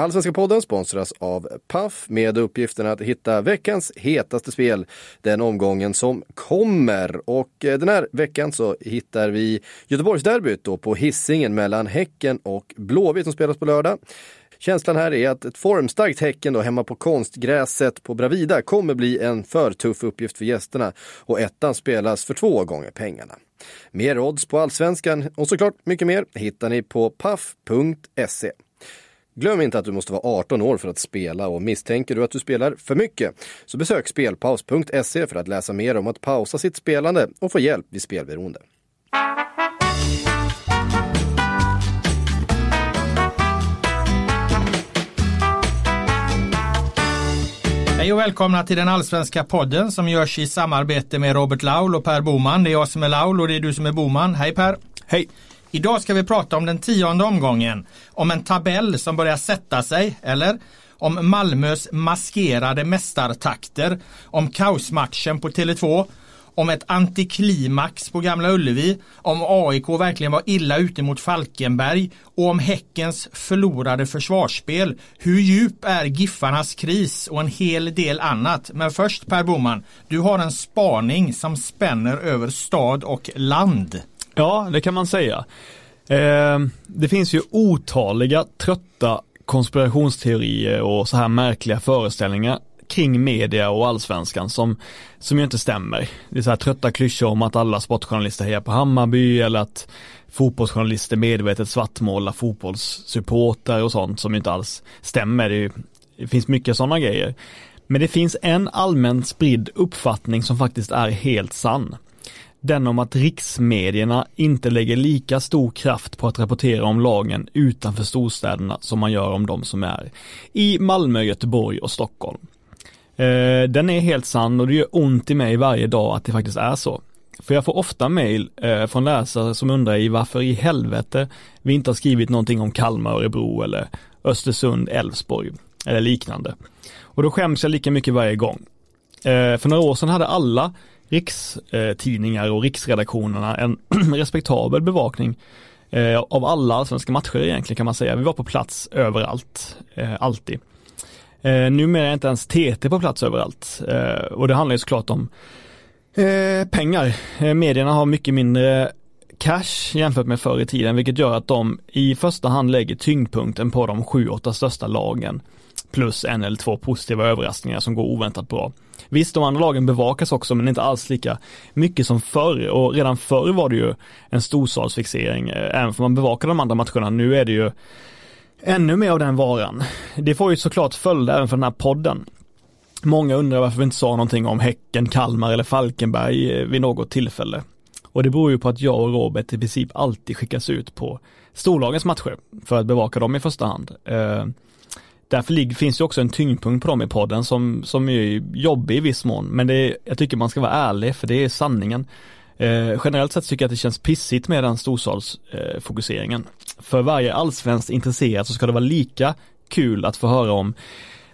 Allsvenska podden sponsras av Paf med uppgiften att hitta veckans hetaste spel den omgången som kommer. Och eh, den här veckan så hittar vi Göteborgsderbyt då på hissingen mellan Häcken och Blåvitt som spelas på lördag. Känslan här är att ett formstarkt Häcken då hemma på konstgräset på Bravida kommer bli en för tuff uppgift för gästerna och ettan spelas för två gånger pengarna. Mer odds på allsvenskan och såklart mycket mer hittar ni på paff.se. Glöm inte att du måste vara 18 år för att spela och misstänker du att du spelar för mycket så besök spelpaus.se för att läsa mer om att pausa sitt spelande och få hjälp vid spelberoende. Hej och välkomna till den allsvenska podden som görs i samarbete med Robert Laul och Per Boman. Det är jag som är Laul och det är du som är Boman. Hej Per! Hej! Idag ska vi prata om den tionde omgången. Om en tabell som börjar sätta sig, eller? Om Malmös maskerade mästartakter. Om kaosmatchen på Tele2 om ett antiklimax på Gamla Ullevi, om AIK verkligen var illa ute mot Falkenberg och om Häckens förlorade försvarsspel. Hur djup är Giffarnas kris och en hel del annat. Men först Per Boman, du har en spaning som spänner över stad och land. Ja, det kan man säga. Eh, det finns ju otaliga trötta konspirationsteorier och så här märkliga föreställningar kring media och allsvenskan som, som ju inte stämmer. Det är så här trötta klyschor om att alla sportjournalister hejar på Hammarby eller att fotbollsjournalister medvetet svartmålar fotbollssupportrar och sånt som inte alls stämmer. Det, det finns mycket sådana grejer. Men det finns en allmänt spridd uppfattning som faktiskt är helt sann. Den om att riksmedierna inte lägger lika stor kraft på att rapportera om lagen utanför storstäderna som man gör om de som är i Malmö, Göteborg och Stockholm. Eh, den är helt sann och det gör ont i mig varje dag att det faktiskt är så. För jag får ofta mejl eh, från läsare som undrar i varför i helvete vi inte har skrivit någonting om Kalmar, Örebro eller Östersund, Älvsborg eller liknande. Och då skäms jag lika mycket varje gång. Eh, för några år sedan hade alla rikstidningar och riksredaktionerna en respektabel bevakning eh, av alla svenska matcher egentligen kan man säga. Vi var på plats överallt, eh, alltid. Eh, numera är inte ens TT på plats överallt eh, och det handlar ju såklart om pengar. Medierna har mycket mindre cash jämfört med förr i tiden vilket gör att de i första hand lägger tyngdpunkten på de sju, åtta största lagen plus en eller två positiva överraskningar som går oväntat bra. Visst, de andra lagen bevakas också men inte alls lika mycket som förr och redan förr var det ju en storstadsfixering, eh, även om man bevakar de andra matcherna. Nu är det ju ännu mer av den varan. Det får ju såklart följder även för den här podden. Många undrar varför vi inte sa någonting om Häcken, Kalmar eller Falkenberg eh, vid något tillfälle. Och det beror ju på att jag och Robert i princip alltid skickas ut på storlagens matcher för att bevaka dem i första hand. Eh, Därför finns det också en tyngdpunkt på dem i podden som, som är jobbig i viss mån. Men det är, jag tycker man ska vara ärlig för det är sanningen. Eh, generellt sett tycker jag att det känns pissigt med den storstadsfokuseringen. Eh, För varje allsvenskt intresserad så ska det vara lika kul att få höra om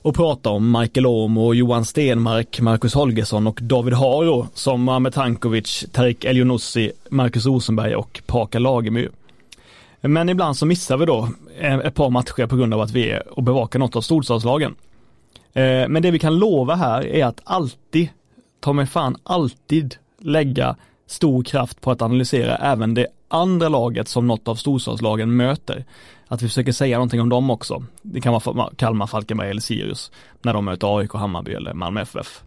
och prata om Michael Omo, Johan Stenmark, Marcus Holgersson och David Haro som Ahmed Tankovic, Tarik Elionossi, Marcus Rosenberg och Paka Lagemyr. Men ibland så missar vi då eh, ett par matcher på grund av att vi är och bevakar något av storstadslagen. Eh, men det vi kan lova här är att alltid, ta mig fan alltid lägga stor kraft på att analysera även det andra laget som något av storstadslagen möter. Att vi försöker säga någonting om dem också. Det kan vara Kalmar, Falkenberg eller Sirius när de möter AIK, Hammarby eller Malmö FF.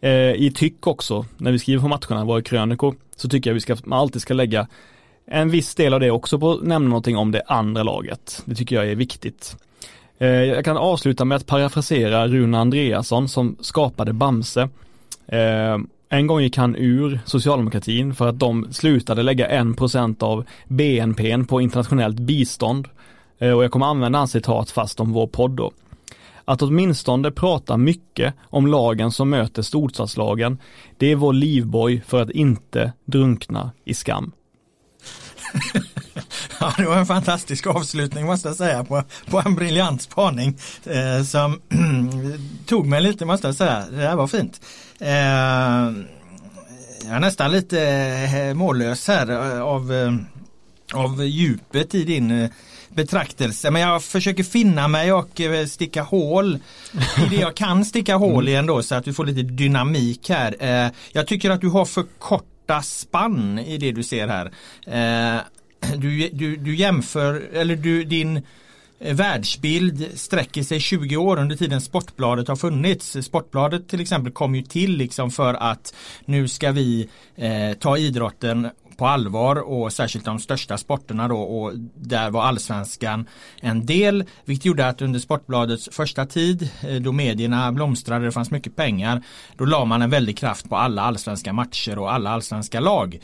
Eh, I tyck också, när vi skriver på matcherna, våra krönikor, så tycker jag vi ska, man alltid ska lägga en viss del av det också på att nämna någonting om det andra laget. Det tycker jag är viktigt. Eh, jag kan avsluta med att parafrasera Rune Andreasson som skapade Bamse. Eh, en gång gick han ur socialdemokratin för att de slutade lägga en procent av BNP på internationellt bistånd. Eh, och jag kommer använda hans citat fast om vår podd då. Att åtminstone prata mycket om lagen som möter storstadslagen, det är vår livboj för att inte drunkna i skam. ja, det var en fantastisk avslutning måste jag säga på, på en briljant spaning eh, som tog mig lite måste jag säga. Det här var fint. Eh, jag är nästan lite eh, mållös här eh, av, eh, av djupet i din betraktelse men jag försöker finna mig och sticka hål i det jag kan sticka hål i ändå så att vi får lite dynamik här. Jag tycker att du har för korta spann i det du ser här. Eh, du, du, du jämför, eller du, din eh, världsbild sträcker sig 20 år under tiden Sportbladet har funnits. Sportbladet till exempel kom ju till liksom för att nu ska vi eh, ta idrotten på allvar och särskilt de största sporterna då och där var allsvenskan en del vilket gjorde att under Sportbladets första tid eh, då medierna blomstrade det fanns mycket pengar då la man en väldig kraft på alla allsvenska matcher och alla allsvenska lag.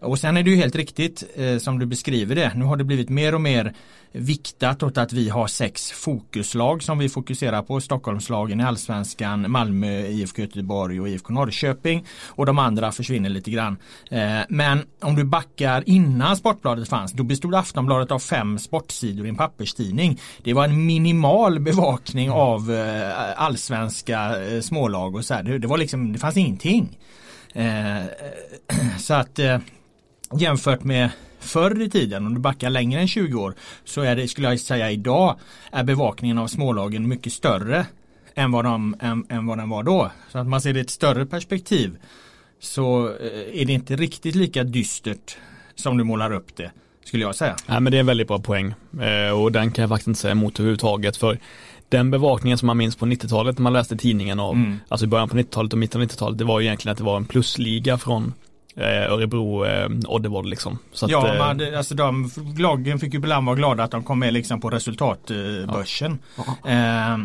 Och sen är det ju helt riktigt eh, som du beskriver det. Nu har det blivit mer och mer viktat åt att vi har sex fokuslag som vi fokuserar på. Stockholmslagen i Allsvenskan, Malmö, IFK Göteborg och IFK Norrköping. Och de andra försvinner lite grann. Eh, men om du backar innan Sportbladet fanns, då bestod Aftonbladet av fem sportsidor i en papperstidning. Det var en minimal bevakning av eh, allsvenska eh, smålag och så här. Det, det var liksom, det fanns ingenting. Eh, så att eh, jämfört med förr i tiden, om du backar längre än 20 år, så är det, skulle jag säga idag, är bevakningen av smålagen mycket större än vad, de, än, än vad den var då. Så att man ser det i ett större perspektiv så eh, är det inte riktigt lika dystert som du målar upp det, skulle jag säga. Nej men det är en väldigt bra poäng eh, och den kan jag faktiskt inte säga emot överhuvudtaget för den bevakningen som man minns på 90-talet när man läste tidningen av, mm. alltså i början på 90-talet och mitten av 90-talet, det var ju egentligen att det var en plusliga från Örebro, eh, Oddevold liksom. Så ja, att, eh, man, alltså de lagen fick ju ibland vara glada att de kom med liksom på resultatbörsen. Ja. Eh,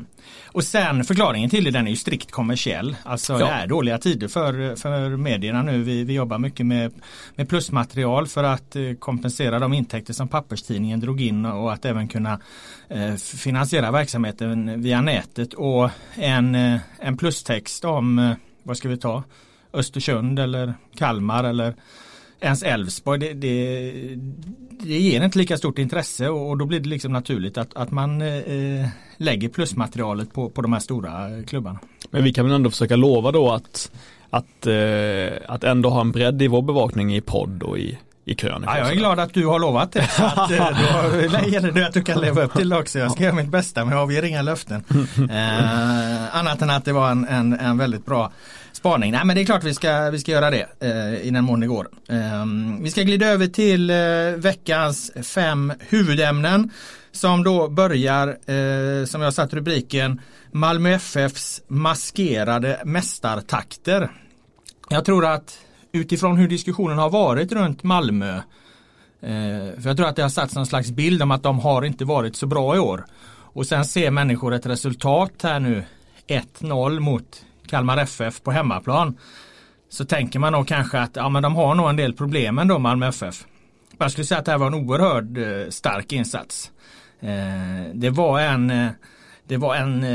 och sen förklaringen till det den är ju strikt kommersiell. Alltså ja. det är dåliga tider för, för medierna nu. Vi, vi jobbar mycket med, med plusmaterial för att eh, kompensera de intäkter som papperstidningen drog in och att även kunna eh, finansiera verksamheten via nätet. Och en, eh, en plustext om, eh, vad ska vi ta? Östersund eller Kalmar eller ens Elfsborg. Det, det, det ger inte lika stort intresse och då blir det liksom naturligt att, att man eh, lägger plusmaterialet på, på de här stora klubbarna. Men vi kan väl ändå försöka lova då att, att, eh, att ändå ha en bredd i vår bevakning i podd och i i krönika. Ja, jag är glad att du har lovat det. Så att, eh, då gäller det att du kan leva upp till det också. Jag ska göra mitt bästa men jag avger inga löften. Eh, annat än att det var en, en, en väldigt bra spaning. Nej men det är klart vi ska, vi ska göra det eh, i den mån det går. Eh, vi ska glida över till eh, veckans fem huvudämnen som då börjar, eh, som jag satt rubriken, Malmö FFs maskerade mästartakter. Jag tror att utifrån hur diskussionen har varit runt Malmö eh, för jag tror att det har satts någon slags bild om att de har inte varit så bra i år. Och sen ser människor ett resultat här nu 1-0 mot Kalmar FF på hemmaplan så tänker man nog kanske att ja, men de har nog en del problem ändå Malmö FF. Jag skulle säga att det här var en oerhört eh, stark insats. Eh, det var en, eh, det var en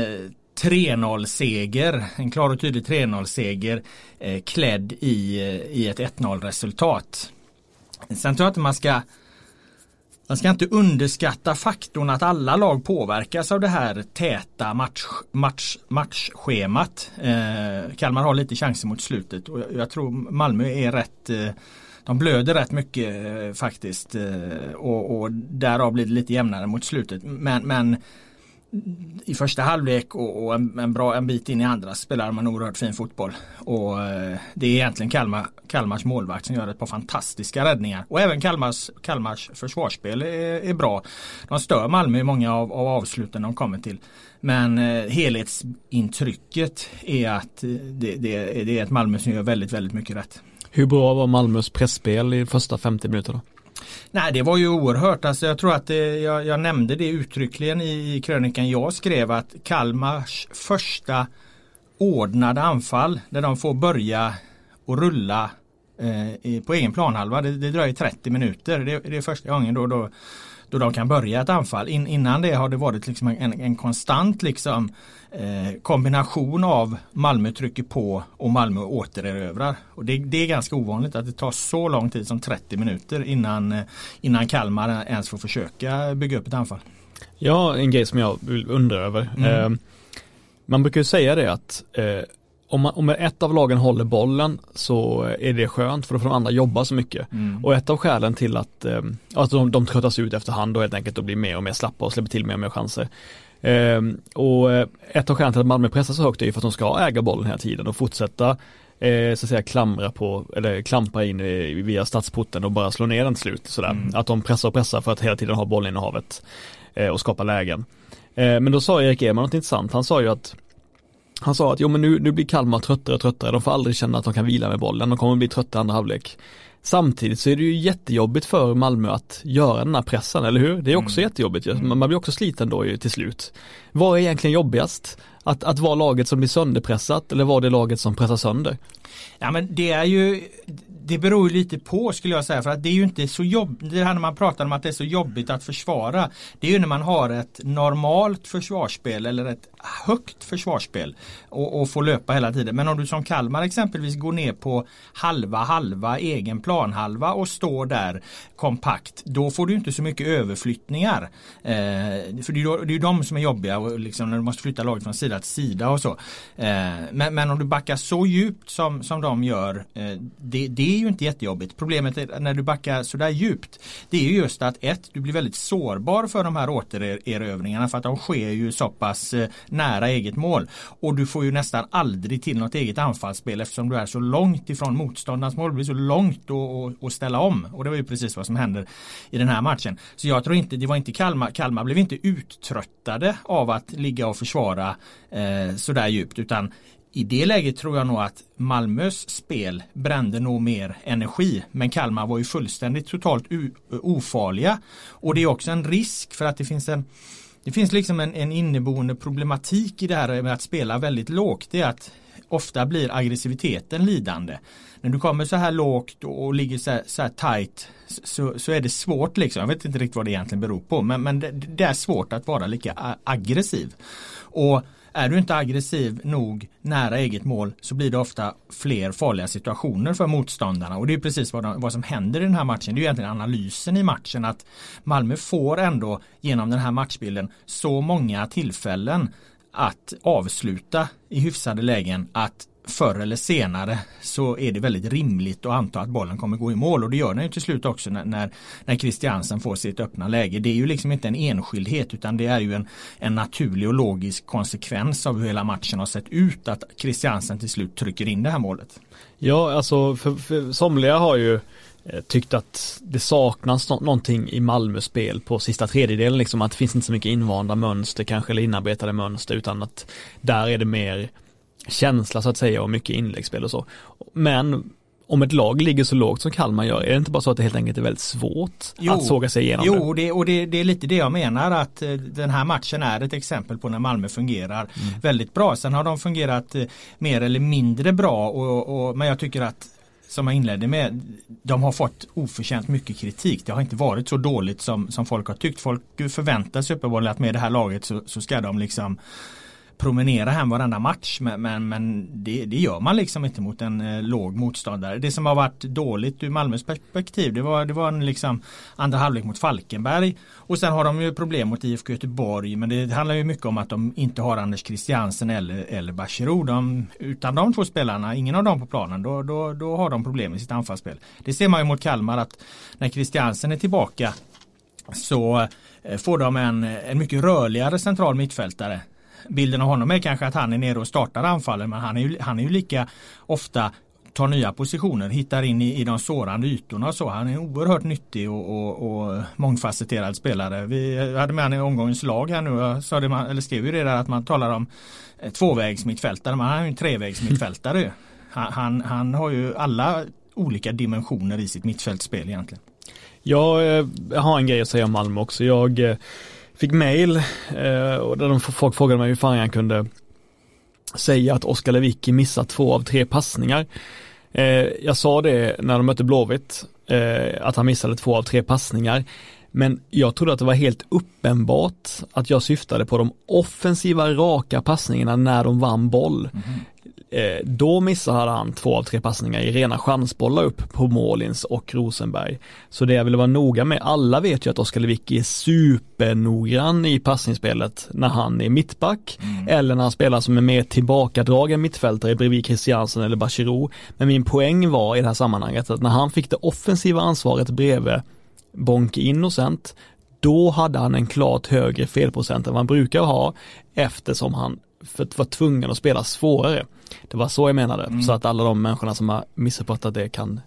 3-0 seger, en klar och tydlig 3-0 seger klädd i, i ett 1-0 resultat. Sen tror jag inte man ska man ska inte underskatta faktorn att alla lag påverkas av det här täta match, match, matchschemat. Eh, Kalmar har lite chanser mot slutet och jag, jag tror Malmö är rätt eh, de blöder rätt mycket eh, faktiskt eh, och, och därav blir det lite jämnare mot slutet. Men, men i första halvlek och, och en, en, bra en bit in i andra spelar man oerhört fin fotboll. Och eh, det är egentligen Kalmar, Kalmars målvakt som gör ett par fantastiska räddningar. Och även Kalmars, Kalmars försvarsspel är, är bra. De stör Malmö i många av, av avsluten de kommer till. Men eh, helhetsintrycket är att det, det, det är ett Malmö som gör väldigt, väldigt mycket rätt. Hur bra var Malmös pressspel i första 50 minuterna? Nej det var ju oerhört. Alltså, jag tror att det, jag, jag, nämnde det uttryckligen i, i krönikan jag skrev att Kalmars första ordnade anfall där de får börja och rulla eh, på egen planhalva. Det, det dröjer 30 minuter. Det, det är första gången då, då då de kan börja ett anfall. In, innan det har det varit liksom en, en konstant liksom, eh, kombination av Malmö trycker på och Malmö återerövrar. Och det, det, är ganska ovanligt att det tar så lång tid som 30 minuter innan, eh, innan Kalmar ens får försöka bygga upp ett anfall. Ja, en grej som jag undrar över. Mm. Eh, man brukar ju säga det att eh, om, man, om ett av lagen håller bollen så är det skönt för då får de andra jobba så mycket. Mm. Och ett av skälen till att, eh, att de, de tröttas ut efterhand och helt enkelt och blir mer och mer slappa och släpper till mer och mer chanser. Eh, och ett av skälen till att Malmö pressar så högt är ju för att de ska äga bollen hela tiden och fortsätta eh, så att säga klamra på, eller klampa in via stadsporten och bara slå ner den till slut. Sådär. Mm. Att de pressar och pressar för att hela tiden ha bollinnehavet eh, och skapa lägen. Eh, men då sa Erik Eman något intressant, han sa ju att han sa att jo men nu, nu blir Kalmar tröttare och tröttare, de får aldrig känna att de kan vila med bollen, de kommer bli trötta i andra halvlek. Samtidigt så är det ju jättejobbigt för Malmö att göra den här pressen, eller hur? Det är också mm. jättejobbigt, mm. man blir också sliten då ju till slut. Vad är egentligen jobbigast? Att, att vara laget som blir sönderpressat eller vara det laget som pressar sönder? Ja men det är ju det beror ju lite på skulle jag säga för att det är ju inte så jobbigt. Det här när man pratar om att det är så jobbigt att försvara. Det är ju när man har ett normalt försvarsspel eller ett högt försvarsspel och, och får löpa hela tiden. Men om du som Kalmar exempelvis går ner på halva halva egen planhalva och står där kompakt. Då får du inte så mycket överflyttningar. Eh, för det är, ju de som är jobbiga och liksom när du måste flytta laget från sida till sida och så. Eh, men, men, om du backar så djupt som, som de gör. Eh, det, det är ju inte jättejobbigt. Problemet är när du backar sådär djupt. Det är ju just att ett, du blir väldigt sårbar för de här återerövringarna för att de sker ju så pass eh, nära eget mål. Och du får ju nästan aldrig till något eget anfallsspel eftersom du är så långt ifrån motståndarens mål. Det blir så långt att ställa om. Och det var ju precis vad som händer i den här matchen. Så jag tror inte, det var inte Kalmar, Kalmar blev inte uttröttade av att ligga och försvara eh, sådär djupt utan i det läget tror jag nog att Malmös spel brände nog mer energi. Men Kalmar var ju fullständigt totalt ofarliga. Och det är också en risk för att det finns en det finns liksom en, en inneboende problematik i det här med att spela väldigt lågt. Det är att ofta blir aggressiviteten lidande. När du kommer så här lågt och ligger så här, så här tight så, så är det svårt liksom. Jag vet inte riktigt vad det egentligen beror på men, men det, det är svårt att vara lika aggressiv. Och är du inte aggressiv nog nära eget mål så blir det ofta fler farliga situationer för motståndarna och det är precis vad, de, vad som händer i den här matchen. Det är egentligen analysen i matchen att Malmö får ändå genom den här matchbilden så många tillfällen att avsluta i hyfsade lägen att förr eller senare så är det väldigt rimligt att anta att bollen kommer gå i mål och det gör den ju till slut också när, när, när Christiansen får sitt öppna läge. Det är ju liksom inte en enskildhet utan det är ju en, en naturlig och logisk konsekvens av hur hela matchen har sett ut att Christiansen till slut trycker in det här målet. Ja, alltså för, för somliga har ju eh, tyckt att det saknas någonting i Malmös spel på sista tredjedelen, liksom att det finns inte så mycket invanda mönster kanske eller inarbetade mönster utan att där är det mer känsla så att säga och mycket inläggsspel och så. Men om ett lag ligger så lågt som Kalmar gör, är det inte bara så att det helt enkelt är väldigt svårt jo, att såga sig igenom jo, det? Och det, det, är lite det jag menar att eh, den här matchen är ett exempel på när Malmö fungerar mm. väldigt bra. Sen har de fungerat eh, mer eller mindre bra, och, och, men jag tycker att som jag inledde med, de har fått oförtjänt mycket kritik. Det har inte varit så dåligt som, som folk har tyckt. Folk förväntar sig uppenbarligen att med det här laget så, så ska de liksom promenera hem varenda match men, men, men det, det, gör man liksom inte mot en eh, låg motståndare. Det som har varit dåligt ur Malmös perspektiv det var, det var en liksom andra halvlek mot Falkenberg och sen har de ju problem mot IFK Göteborg men det handlar ju mycket om att de inte har Anders Christiansen eller, eller Bachirou. De, utan de två spelarna, ingen av dem på planen, då, då, då har de problem i sitt anfallsspel. Det ser man ju mot Kalmar att när Christiansen är tillbaka så eh, får de en, en mycket rörligare central mittfältare bilden av honom är kanske att han är nere och startar anfallen men han är ju, han är ju lika ofta tar nya positioner, hittar in i, i de sårande ytorna och så. Han är oerhört nyttig och, och, och mångfacetterad spelare. Vi hade med honom i omgångens lag här nu. Jag sa det man, eller skrev ju det där att man talar om eh, tvåvägsmittfältare, men han är ju en trevägsmittfältare. Han, han, han har ju alla olika dimensioner i sitt mittfältspel egentligen. Jag, eh, jag har en grej att säga om Malmö också. Jag eh, fick mail eh, och där de, folk frågade mig hur fan jag kunde säga att Oskar Lewicki missat två av tre passningar. Eh, jag sa det när de mötte Blåvitt, eh, att han missade två av tre passningar. Men jag trodde att det var helt uppenbart att jag syftade på de offensiva raka passningarna när de vann boll. Mm. Eh, då missade han två av tre passningar i rena chansbollar upp på Målins och Rosenberg. Så det jag ville vara noga med, alla vet ju att Oskar Lewicki är supernoggrann i passningsspelet när han är mittback. Mm. Eller när han spelar som en mer tillbakadragen mittfältare bredvid Christiansen eller Bachirou. Men min poäng var i det här sammanhanget att när han fick det offensiva ansvaret bredvid Bonke Innocent, då hade han en klart högre felprocent än vad han brukar ha eftersom han var tvungen att spela svårare. Det var så jag menade, mm. så att alla de människorna som har missuppfattat det kan,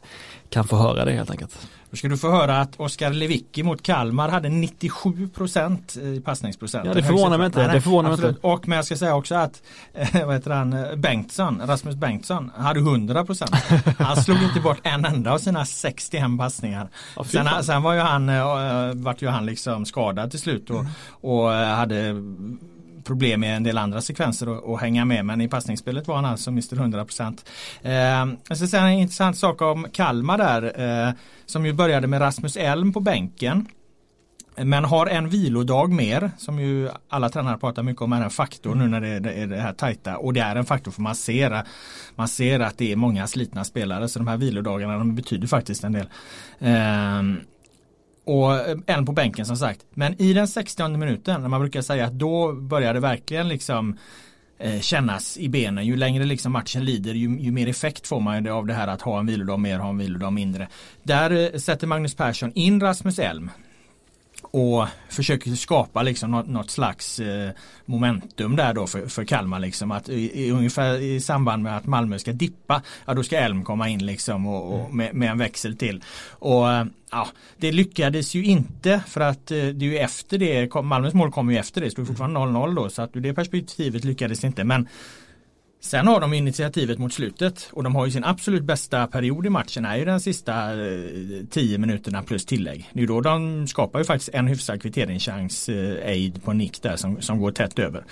kan få höra det helt enkelt. Då ska du få höra att Oskar Lewicki mot Kalmar hade 97 procent i passningsprocent. Ja det förvånar mig inte. det förvånar mig inte. Och men jag ska säga också att eh, vad heter han, eh, Bengtsson, Rasmus Bengtsson hade 100 procent. Han slog inte bort en enda av sina 61 passningar. Ja, sen, sen, var ju han, äh, vart ju han liksom skadad till slut och, mm. och hade problem i en del andra sekvenser att hänga med men i passningsspelet var han alltså Mr 100%. Eh, sen en intressant sak om Kalmar där eh, som ju började med Rasmus Elm på bänken. Men har en vilodag mer som ju alla tränare pratar mycket om är en faktor nu när det är det här tajta och det är en faktor för man ser, man ser att det är många slitna spelare så de här vilodagarna de betyder faktiskt en del. Ehm, och eh, en på bänken som sagt. Men i den 60 minuten när man brukar säga att då börjar det verkligen liksom eh, kännas i benen. Ju längre liksom matchen lider ju, ju mer effekt får man av det här att ha en vilodag mer, ha en vilodag mindre. Där eh, sätter Magnus Persson in Rasmus Elm och försöker skapa liksom något, något slags eh, momentum där då för, för Kalmar liksom. Att i, i, ungefär i samband med att Malmö ska dippa ja då ska Elm komma in liksom och, och mm. med, med, en växel till. Och eh, ja det lyckades ju inte för att eh, det är ju efter det Malmös mål kommer ju efter det så det är fortfarande 0-0 då så att ur det perspektivet lyckades inte. Men Sen har de initiativet mot slutet och de har ju sin absolut bästa period i matchen är ju den sista eh, 10 minuterna plus tillägg. Det är då de skapar ju faktiskt en hyfsad kvitteringschans eh, aid på nick där som, som går tätt över.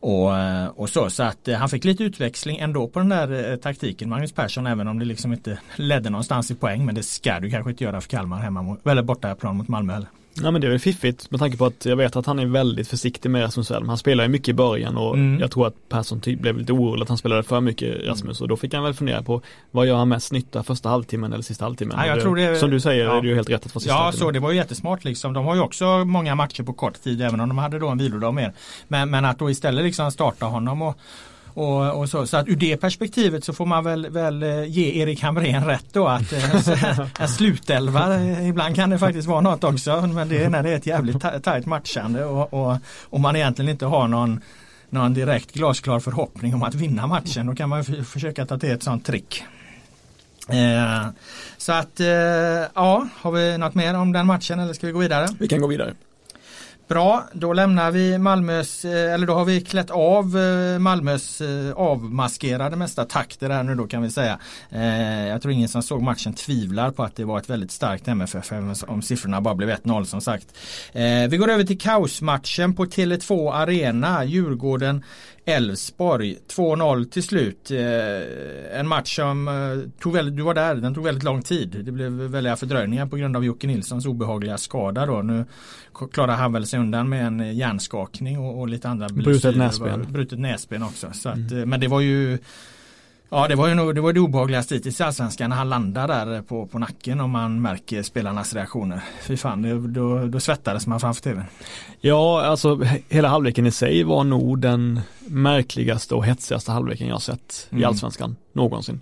Och, eh, och så, så att han fick lite utväxling ändå på den där taktiken Magnus Persson även om det liksom inte ledde någonstans i poäng men det ska du kanske inte göra för Kalmar hemma mot, eller borta plan mot Malmö heller. Ja men det är väl fiffigt med tanke på att jag vet att han är väldigt försiktig med Rasmus Elm. Han spelar ju mycket i början och mm. jag tror att Persson blev lite orolig att han spelade för mycket Rasmus och då fick han väl fundera på vad gör han mest nytta första halvtimmen eller sista halvtimmen? Ja, jag tror det, som du säger ja. är det ju helt rätt att få sista Ja halvtimmen. så det var ju jättesmart liksom. De har ju också många matcher på kort tid även om de hade då en vilodag mer. Men, men att då istället liksom starta honom och och, och, så, så att ur det perspektivet så får man väl, väl eh, ge Erik Hamrén rätt då att eh, en slutelva, ibland kan det faktiskt vara något också. Men det är när det är ett jävligt tajt matchande och, och, och man egentligen inte har någon någon direkt glasklar förhoppning om att vinna matchen. Då kan man försöka ta till ett sånt trick. Eh, så att eh, ja, har vi något mer om den matchen eller ska vi gå vidare? Vi kan gå vidare. Bra, då lämnar vi Malmös, eh, eller då har vi klätt av eh, Malmös eh, avmaskerade mesta takter här nu då kan vi säga. Jag tror ingen som såg matchen tvivlar på att det var ett väldigt starkt MFF om siffrorna bara blev 1-0 som sagt. Vi går över till kaosmatchen på Tele2 Arena. Djurgården Elfsborg 2-0 till slut. Eh, en match som eh, tog väldigt, du var där, den tog väldigt lång tid. Det blev väldiga fördröjningar på grund av Jocke Nilssons obehagliga skada då. Nu klarar han väl sig undan med en hjärnskakning och, och lite andra Brutet näsben. Brutet näsben också. Så att, mm. Men det var ju Ja det var ju nog, det, var det obehagligaste hittills i Allsvenskan när han landar där på, på nacken och man märker spelarnas reaktioner. Fy fan, det, då, då svettades man framför tvn. Ja, alltså hela halvleken i sig var nog den märkligaste och hetsigaste halvleken jag sett mm. i Allsvenskan någonsin.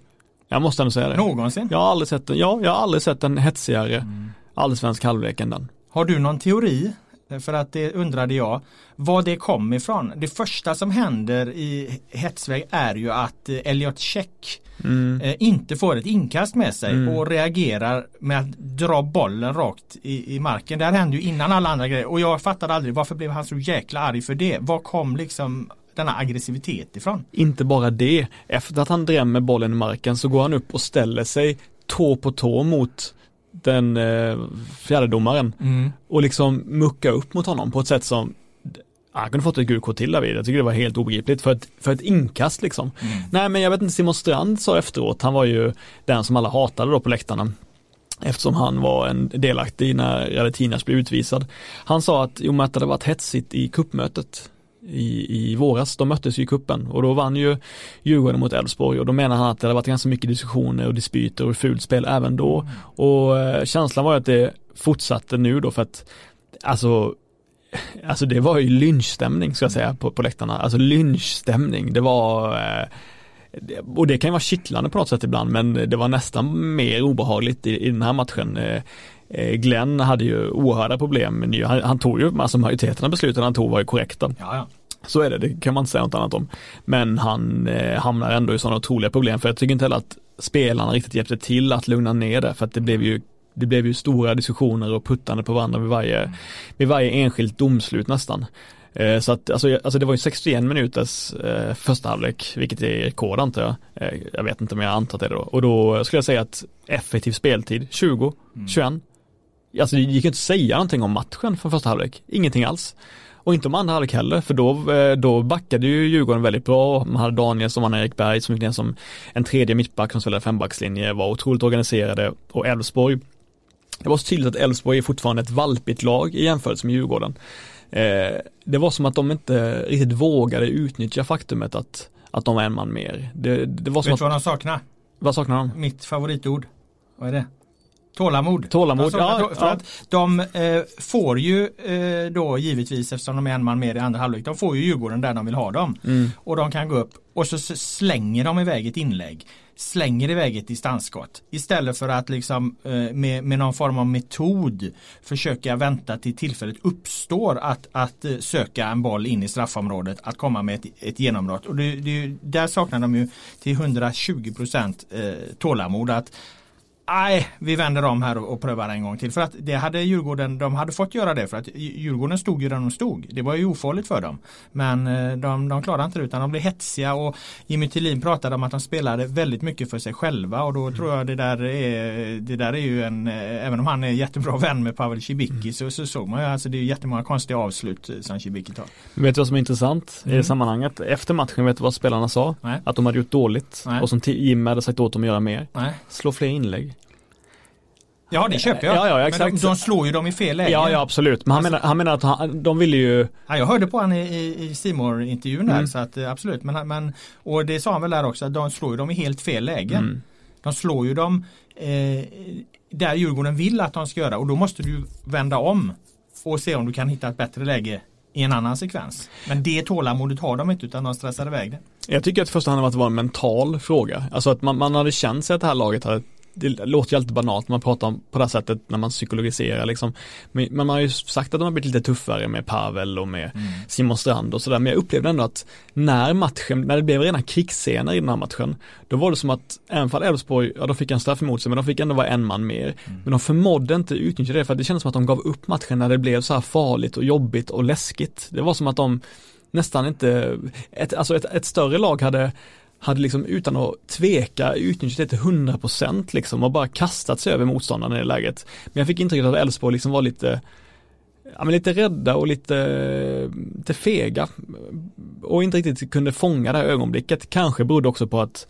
Jag måste ändå säga det. Någonsin? Jag har aldrig sett, ja, jag har aldrig sett en hetsigare mm. allsvensk halvlek än den. Har du någon teori för att det undrade jag vad det kom ifrån. Det första som händer i hetsväg är ju att eh, Elliot Check mm. Eh, inte får ett inkast med sig mm. och reagerar med att dra bollen rakt i, i marken. Det här hände ju innan alla andra grejer och jag fattade aldrig varför blev han så jäkla arg för det. Var kom liksom denna aggressivitet ifrån? Inte bara det. Efter att han drämmer bollen i marken så går han upp och ställer sig tå på tå mot den eh, fjärdedomaren mm. och liksom mucka upp mot honom på ett sätt som han kunde fått ett gult kort till David. Jag tycker det var helt obegripligt för ett, för ett inkast liksom. Mm. Nej men jag vet inte, Simon Strand sa efteråt, han var ju den som alla hatade då på läktarna. Eftersom han var en delaktig när Radetinas blev utvisad. Han sa att jo men att det hade varit hetsigt i kuppmötet i, i våras. De möttes ju i kuppen och då vann ju Djurgården mot Elfsborg och då menar han att det hade varit ganska mycket diskussioner och dispyter och fult spel även då. Och eh, känslan var att det fortsatte nu då för att alltså alltså det var ju lynchstämning ska jag säga på, på läktarna. Alltså lynchstämning. Det var eh, och det kan ju vara kittlande på något sätt ibland men det var nästan mer obehagligt i, i den här matchen. Eh, Glenn hade ju oerhörda problem, men han, han tog ju, alltså majoriteten av besluten han tog var ju korrekta. Ja, ja. Så är det, det kan man inte säga något annat om. Men han eh, hamnar ändå i sådana otroliga problem för jag tycker inte heller att spelarna riktigt hjälpte till att lugna ner det för att det blev ju det blev ju stora diskussioner och puttande på varandra vid varje, vid varje enskilt domslut nästan. Eh, så att, alltså, alltså det var ju 61 minuters eh, första halvlek, vilket är rekord antar jag. Eh, jag vet inte men jag antar att det är det då. Och då skulle jag säga att effektiv speltid 20, mm. 21. Alltså det gick inte att säga någonting om matchen från första halvlek, ingenting alls. Och inte om andra halvlek heller, för då, eh, då backade ju Djurgården väldigt bra. Man hade Daniel som var Erik Berg som gick ner som en tredje mittback som spelade fembackslinje, var otroligt organiserade och Elfsborg det var så tydligt att Elfsborg är fortfarande ett valpigt lag i jämförelse med Djurgården. Eh, det var som att de inte riktigt vågade utnyttja faktumet att, att de var en man mer. Det, det var som Vet du vad de saknar? Vad saknar de? Mitt favoritord. Vad är det? Tålamod. Tålamod, alltså, ja, För ja. att de eh, får ju eh, då givetvis eftersom de är en man mer i andra halvlek. De får ju Djurgården där de vill ha dem. Mm. Och de kan gå upp och så slänger de iväg ett inlägg. Slänger iväg ett distansskott. Istället för att liksom eh, med, med någon form av metod försöka vänta till tillfället uppstår att, att eh, söka en boll in i straffområdet. Att komma med ett, ett genombrott. Och det, det, där saknar de ju till 120 procent eh, tålamod. Att Nej, vi vänder om här och, och prövar en gång till. För att det hade Djurgården, de hade fått göra det för att Djurgården stod ju där de stod. Det var ju ofarligt för dem. Men eh, de, de klarade inte det utan de blev hetsiga och Jimmy Tillin pratade om att de spelade väldigt mycket för sig själva och då tror jag det där är, det där är ju en, eh, även om han är jättebra vän med Pavel Cibicki så, så såg man ju alltså det är jättemånga konstiga avslut eh, som Cibicki tar. Vet du vad som är intressant i Mm. det sammanhanget? Efter matchen, vet du vad spelarna sa? Nej. Att de hade gjort dåligt Nej. och som Jim hade sagt åt dem att göra mer. Nej. Slå fler inlägg. Ja det köper jag. Ja, ja, Men exakt. de, de slår ju dem i fel läge. Ja, ja absolut. Men han, Alltså- menar, han menar att han, de ville ju Ja, jag hörde på han i, i, Simor intervjun där Mm. så att eh, absolut. Men, men, och det sa han väl där också att de slår ju dem i helt fel lägen. Mm. De slår ju dem eh, där Djurgården vill att de ska göra och då måste du vända om och se om du kan hitta ett bättre läge i en annan sekvens. Men det tålamodet har de inte utan de stressar iväg det. Jag tycker att i första hand att det var en mental fråga. Alltså att man, man hade känt sig att det här laget hade det låter ju alltid banalt när man pratar om på det här sättet när man psykologiserar liksom. Men man har ju sagt att de har blivit lite tuffare med Pavel och med Mm. Simon Strand och sådär. Men jag upplevde ändå att när matchen, när det blev rena krigsscener i den här matchen, då var det som att även fall Elfsborg, ja de fick en straff emot sig men de fick ändå vara en man mer. Mm. Men de förmådde inte utnyttja det för det kändes som att de gav upp matchen när det blev så här farligt och jobbigt och läskigt. Det var som att de nästan inte, ett, alltså ett, ett större lag hade hade liksom utan att tveka utnyttjat det till 100% liksom och bara kastat sig över motståndaren i det läget. Men jag fick intrycket att Elfsborg liksom var lite Ja men lite rädda och lite, eh, lite fega och inte riktigt kunde fånga det här ögonblicket. Kanske berodde också på att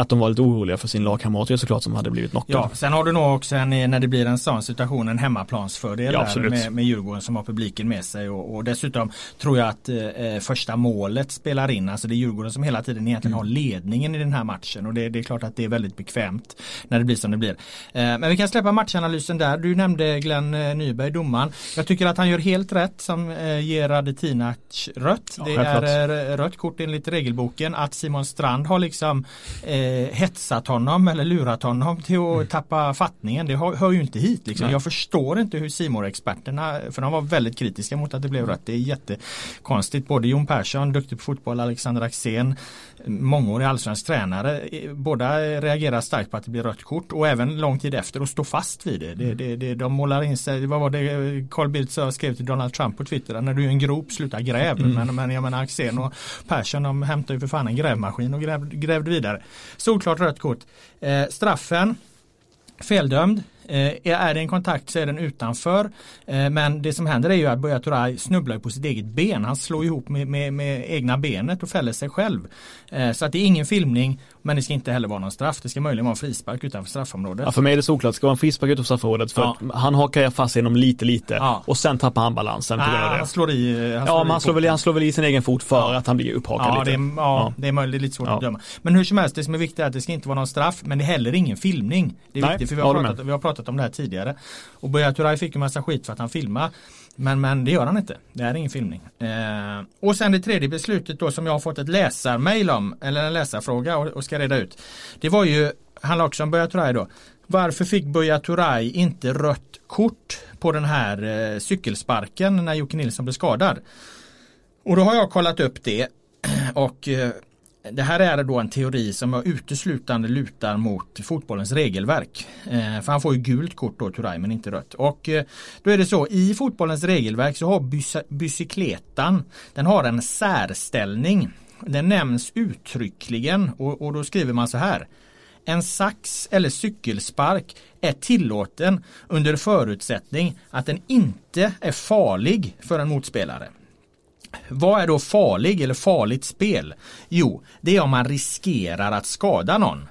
att de var lite oroliga för sin lagkamrat såklart som hade blivit knockad. Ja, sen har du nog också en, när det blir en sån situation en hemmaplansfördel Ja, där med, med Djurgården som har publiken med sig och, och dessutom tror jag att eh, första målet spelar in. Alltså det är Djurgården som hela tiden egentligen har ledningen i den här matchen och det, det är klart att det är väldigt bekvämt när det blir som det blir. Eh, men vi kan släppa matchanalysen där. Du nämnde Glenn eh, Nyberg, domaren. Jag tycker att han gör helt rätt som eh, ger Radetinac rött. Ja, det är eh, rött kort enligt regelboken. Att Simon Strand har liksom eh, hetsat honom eller lurat honom till att tappa fattningen. Det hör, hör ju inte hit. Liksom. Nej. Jag förstår inte hur simor experterna för de var väldigt kritiska mot att det blev rött. Det är jättekonstigt. Både Jon Persson, duktig på fotboll, Alexander Axén, mångårig allsvensk tränare. eh, Båda reagerar starkt på att det blir rött kort och även lång tid efter och stå fast vid det. det, det, det de målar in sig, vad var det Carl Bildt skrev till Donald Trump på Twitter, när du är en grop, sluta gräv. Men, men jag menar Axén och Persson de hämtar ju för fan en grävmaskin och gräv, grävde vidare. Solklart rött kort. Eh, straffen, feldömd. Eh, är det en kontakt så är den utanför. Eh, men det som händer är ju att Buya snubblar på sitt eget ben. Han slår ihop med, med, med egna benet och fäller sig själv. Eh, så att det är ingen filmning men det ska inte heller vara någon straff. Det ska möjligen vara en frispark utanför straffområdet. Ja, för mig är det såklart, det ska vara en frispark utanför straffområdet för Ja. han hakar fast inom lite lite Ja. och sen tappar han balansen av ah, han slår i. Han Ja, slår men i han slår, väl, han slår väl i sin egen fot för Ja. att han blir upphakad Ja, lite. det är, ja, Ja. det är möjligt, lite svårt Ja. att döma. Men hur som helst, det som är viktigt är att det ska inte vara någon straff, men det är heller ingen filmning. Det är Nej, viktigt, för vi har, pratat, vi har pratat om det här tidigare. Och Buya Turay fick ju massa skit för att han filmade. Men, men det gör han inte. Det är ingen filmning. Eh, och sen det tredje beslutet då som jag har fått ett läsarmail om, eller en läsarfråga och, och ska reda ut. Det var ju, handlar också om Buya Turay då. Varför fick Buya Turay inte rött kort på den här eh, cykelsparken när Jocke Nilsson blev skadad? Och då har jag kollat upp det och eh, det här är då en teori som jag uteslutande lutar mot fotbollens regelverk. Eh, för han får ju gult kort då Turay men inte rött. Och eh, då är det så i fotbollens regelverk så har bicykletan den har en särställning. Den nämns uttryckligen och, och då skriver man så här. En sax eller cykelspark är tillåten under förutsättning att den inte är farlig för en motspelare. Vad är då farlig eller farligt spel? Jo, det är om man riskerar att skada någon.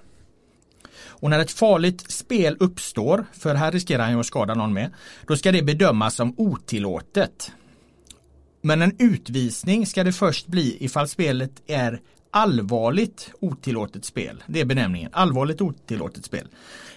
Och när ett farligt spel uppstår, för här riskerar han ju att skada någon med, då ska det bedömas som otillåtet. Men en utvisning ska det först bli ifall spelet är allvarligt otillåtet spel. Det är benämningen, allvarligt otillåtet spel.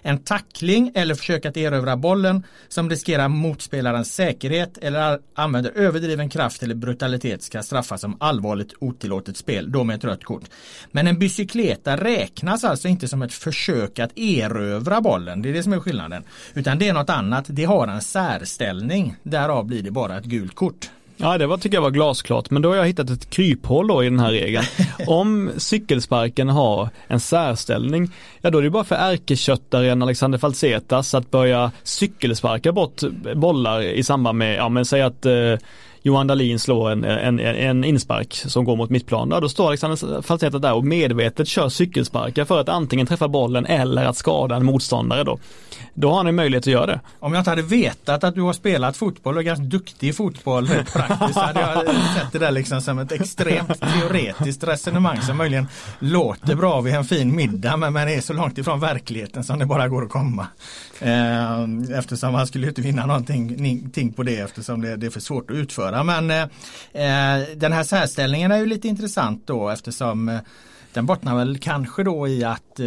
En tackling eller försök att erövra bollen som riskerar motspelarens säkerhet eller använder överdriven kraft eller brutalitet ska straffas som allvarligt otillåtet spel, då med ett rött kort. Men en bicykleta räknas alltså inte som ett försök att erövra bollen, det är det som är skillnaden. Utan det är något annat, det har en särställning, därav blir det bara ett gult kort. Ja, det var, tycker jag var glasklart, men då har jag hittat ett kryphål då i den här regeln. Om cykelsparken har en särställning, ja då är det bara för ärkeköttaren Alexander Falsetas att börja cykelsparka bort bollar i samband med, ja men säg att eh, Johan Dahlin slår en, en, en inspark som går mot mittplan. Då står Alexander Falseta där och medvetet kör cykelsparkar för att antingen träffa bollen eller att skada en motståndare då. Då har han en möjlighet att göra det. Om jag inte hade vetat att du har spelat fotboll och är ganska duktig i fotboll praktiskt så hade jag sett det där liksom som ett extremt teoretiskt resonemang som möjligen låter bra vid en fin middag men, men är så långt ifrån verkligheten som det bara går att komma. Eh, eftersom han skulle inte vinna någonting på det eftersom det, det är för svårt att utföra. Men eh, eh, den här särställningen är ju lite intressant då eftersom den bottnar väl kanske då i att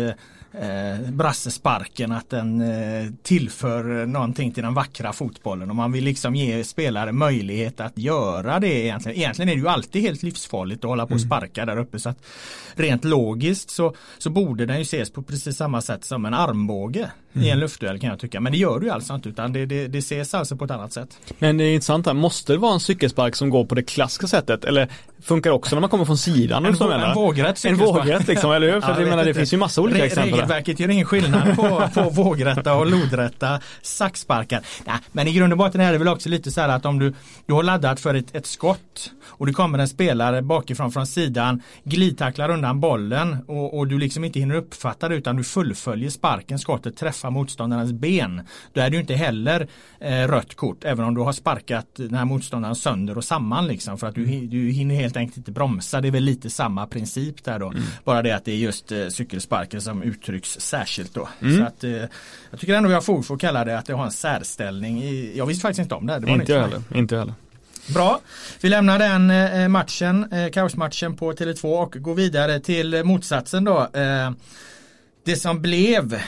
eh, brassesparken att den eh, tillför någonting till den vackra fotbollen och man vill liksom ge spelare möjlighet att göra det egentligen. Egentligen är det ju alltid helt livsfarligt att hålla på och mm. sparka där uppe så att rent logiskt så, så borde den ju ses på precis samma sätt som en armbåge mm. i en luftduell kan jag tycka. Men det gör det ju alltså inte utan det, det, det ses alltså på ett annat sätt. Men det är intressant här, måste det vara en cykelspark som går på det klassiska sättet eller funkar också när man kommer från sidan? En, vå en vågrätt En vågrätt liksom, eller hur? För ja, jag menar, det finns ju massa olika Re exempel. Regelverket gör ingen skillnad på, på vågrätta och lodrätta saxsparkar. Nej, men i grund och botten är det väl också lite så här att om du, du har laddat för ett, ett skott och det kommer en spelare bakifrån från sidan, glidtacklar undan bollen och, och du liksom inte hinner uppfatta det utan du fullföljer sparken, skottet träffar motståndarens ben. Då är det ju inte heller eh, rött kort även om du har sparkat den här motståndaren sönder och samman liksom för att du, du hinner helt enkelt inte bromsa. Det är väl lite samma princip där då. Mm. Bara det att det är just eh, cykelsparken som uttrycks särskilt då. Mm. Så att, eh, jag tycker ändå vi har fog för att kalla det att det har en särställning. I, jag visste faktiskt inte om det. det inte heller. Inte heller. Bra, vi lämnar den eh, matchen, eh, kaosmatchen på Tele2 och går vidare till motsatsen då. Eh, det som blev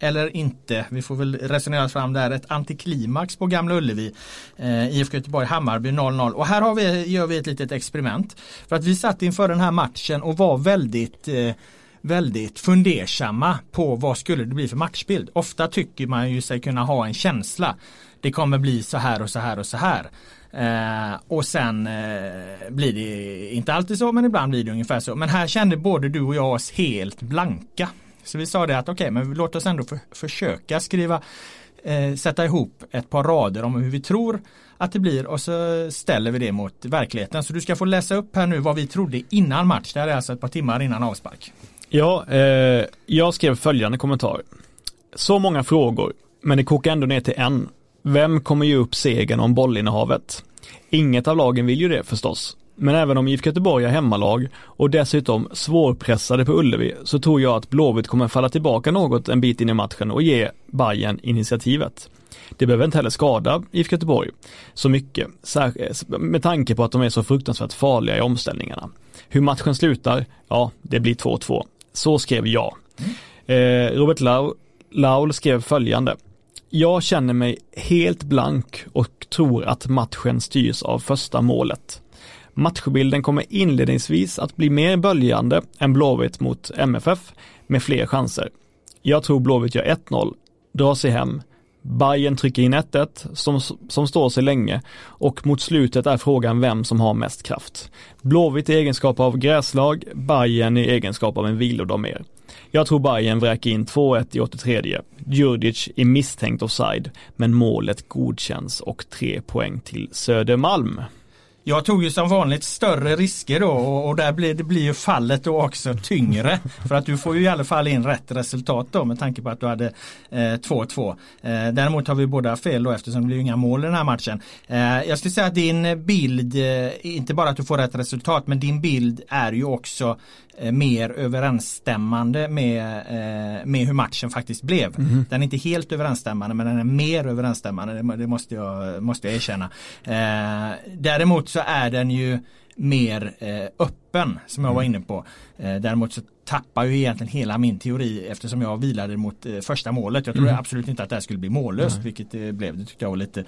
eller inte. Vi får väl resonera fram där. Ett antiklimax på Gamla Ullevi. Eh, IFK Göteborg, Hammarby 0-0. Och här har vi, gör vi ett litet experiment. För att vi satt inför den här matchen och var väldigt eh, väldigt fundersamma på vad skulle det bli för matchbild. Ofta tycker man ju sig kunna ha en känsla. Det kommer bli så här och så här och så här. Eh, och sen eh, blir det inte alltid så men ibland blir det ungefär så. Men här kände både du och jag oss helt blanka. Så vi sa det att okej okay, men låt oss ändå för, försöka skriva eh, sätta ihop ett par rader om hur vi tror att det blir och så ställer vi det mot verkligheten. Så du ska få läsa upp här nu vad vi trodde innan match. Det här är alltså ett par timmar innan avspark. Ja, eh, jag skrev följande kommentar. Så många frågor, men det kokar ändå ner till en. Vem kommer ge upp segern om bollinnehavet? Inget av lagen vill ju det förstås. Men även om IFK Göteborg är hemmalag och dessutom svårpressade på Ullevi så tror jag att Blåvitt kommer falla tillbaka något en bit in i matchen och ge Bayern initiativet. Det behöver inte heller skada IFK Göteborg så mycket, eh, med tanke på att de är så fruktansvärt farliga i omställningarna. Hur matchen slutar, ja, det blir 2-2. Så skrev jag. Eh, Robert Lau, Laul skrev följande. Jag känner mig helt blank och tror att matchen styrs av första målet. Matchbilden kommer inledningsvis att bli mer böljande än Blåvitt mot MFF med fler chanser. Jag tror Blåvitt gör 1-0, drar sig hem, Bayern trycker in 1-1 som, som står sig länge och mot slutet är frågan vem som har mest kraft. Blåvitt i egenskap av gräslag, Bayern i egenskap av en vilodag mer. Jag tror Bayern vräker in 2-1 i 83. Djurdjic är misstänkt offside, men målet godkänns och tre poäng till Södermalm. Jag tog ju som vanligt större risker då och, och där blir det blir ju fallet då också tyngre. För att du får ju i alla fall in rätt resultat då med tanke på att du hade 2-2. Eh, eh, däremot har vi båda fel då eftersom det blir inga mål i den här matchen. Eh, jag skulle säga att din bild, eh, inte bara att du får rätt resultat men din bild är ju också mer överensstämmande med, eh, med hur matchen faktiskt blev. Mm. Den är inte helt överensstämmande men den är mer överensstämmande, det måste jag, måste jag erkänna. Eh, däremot så är den ju mer öppen som jag var mm. inne på. däremot så tappar ju egentligen hela min teori eftersom jag vilade mot första målet. Jag trodde mm. absolut inte att det här skulle bli mållöst Nej. vilket det blev. Det tyckte jag var lite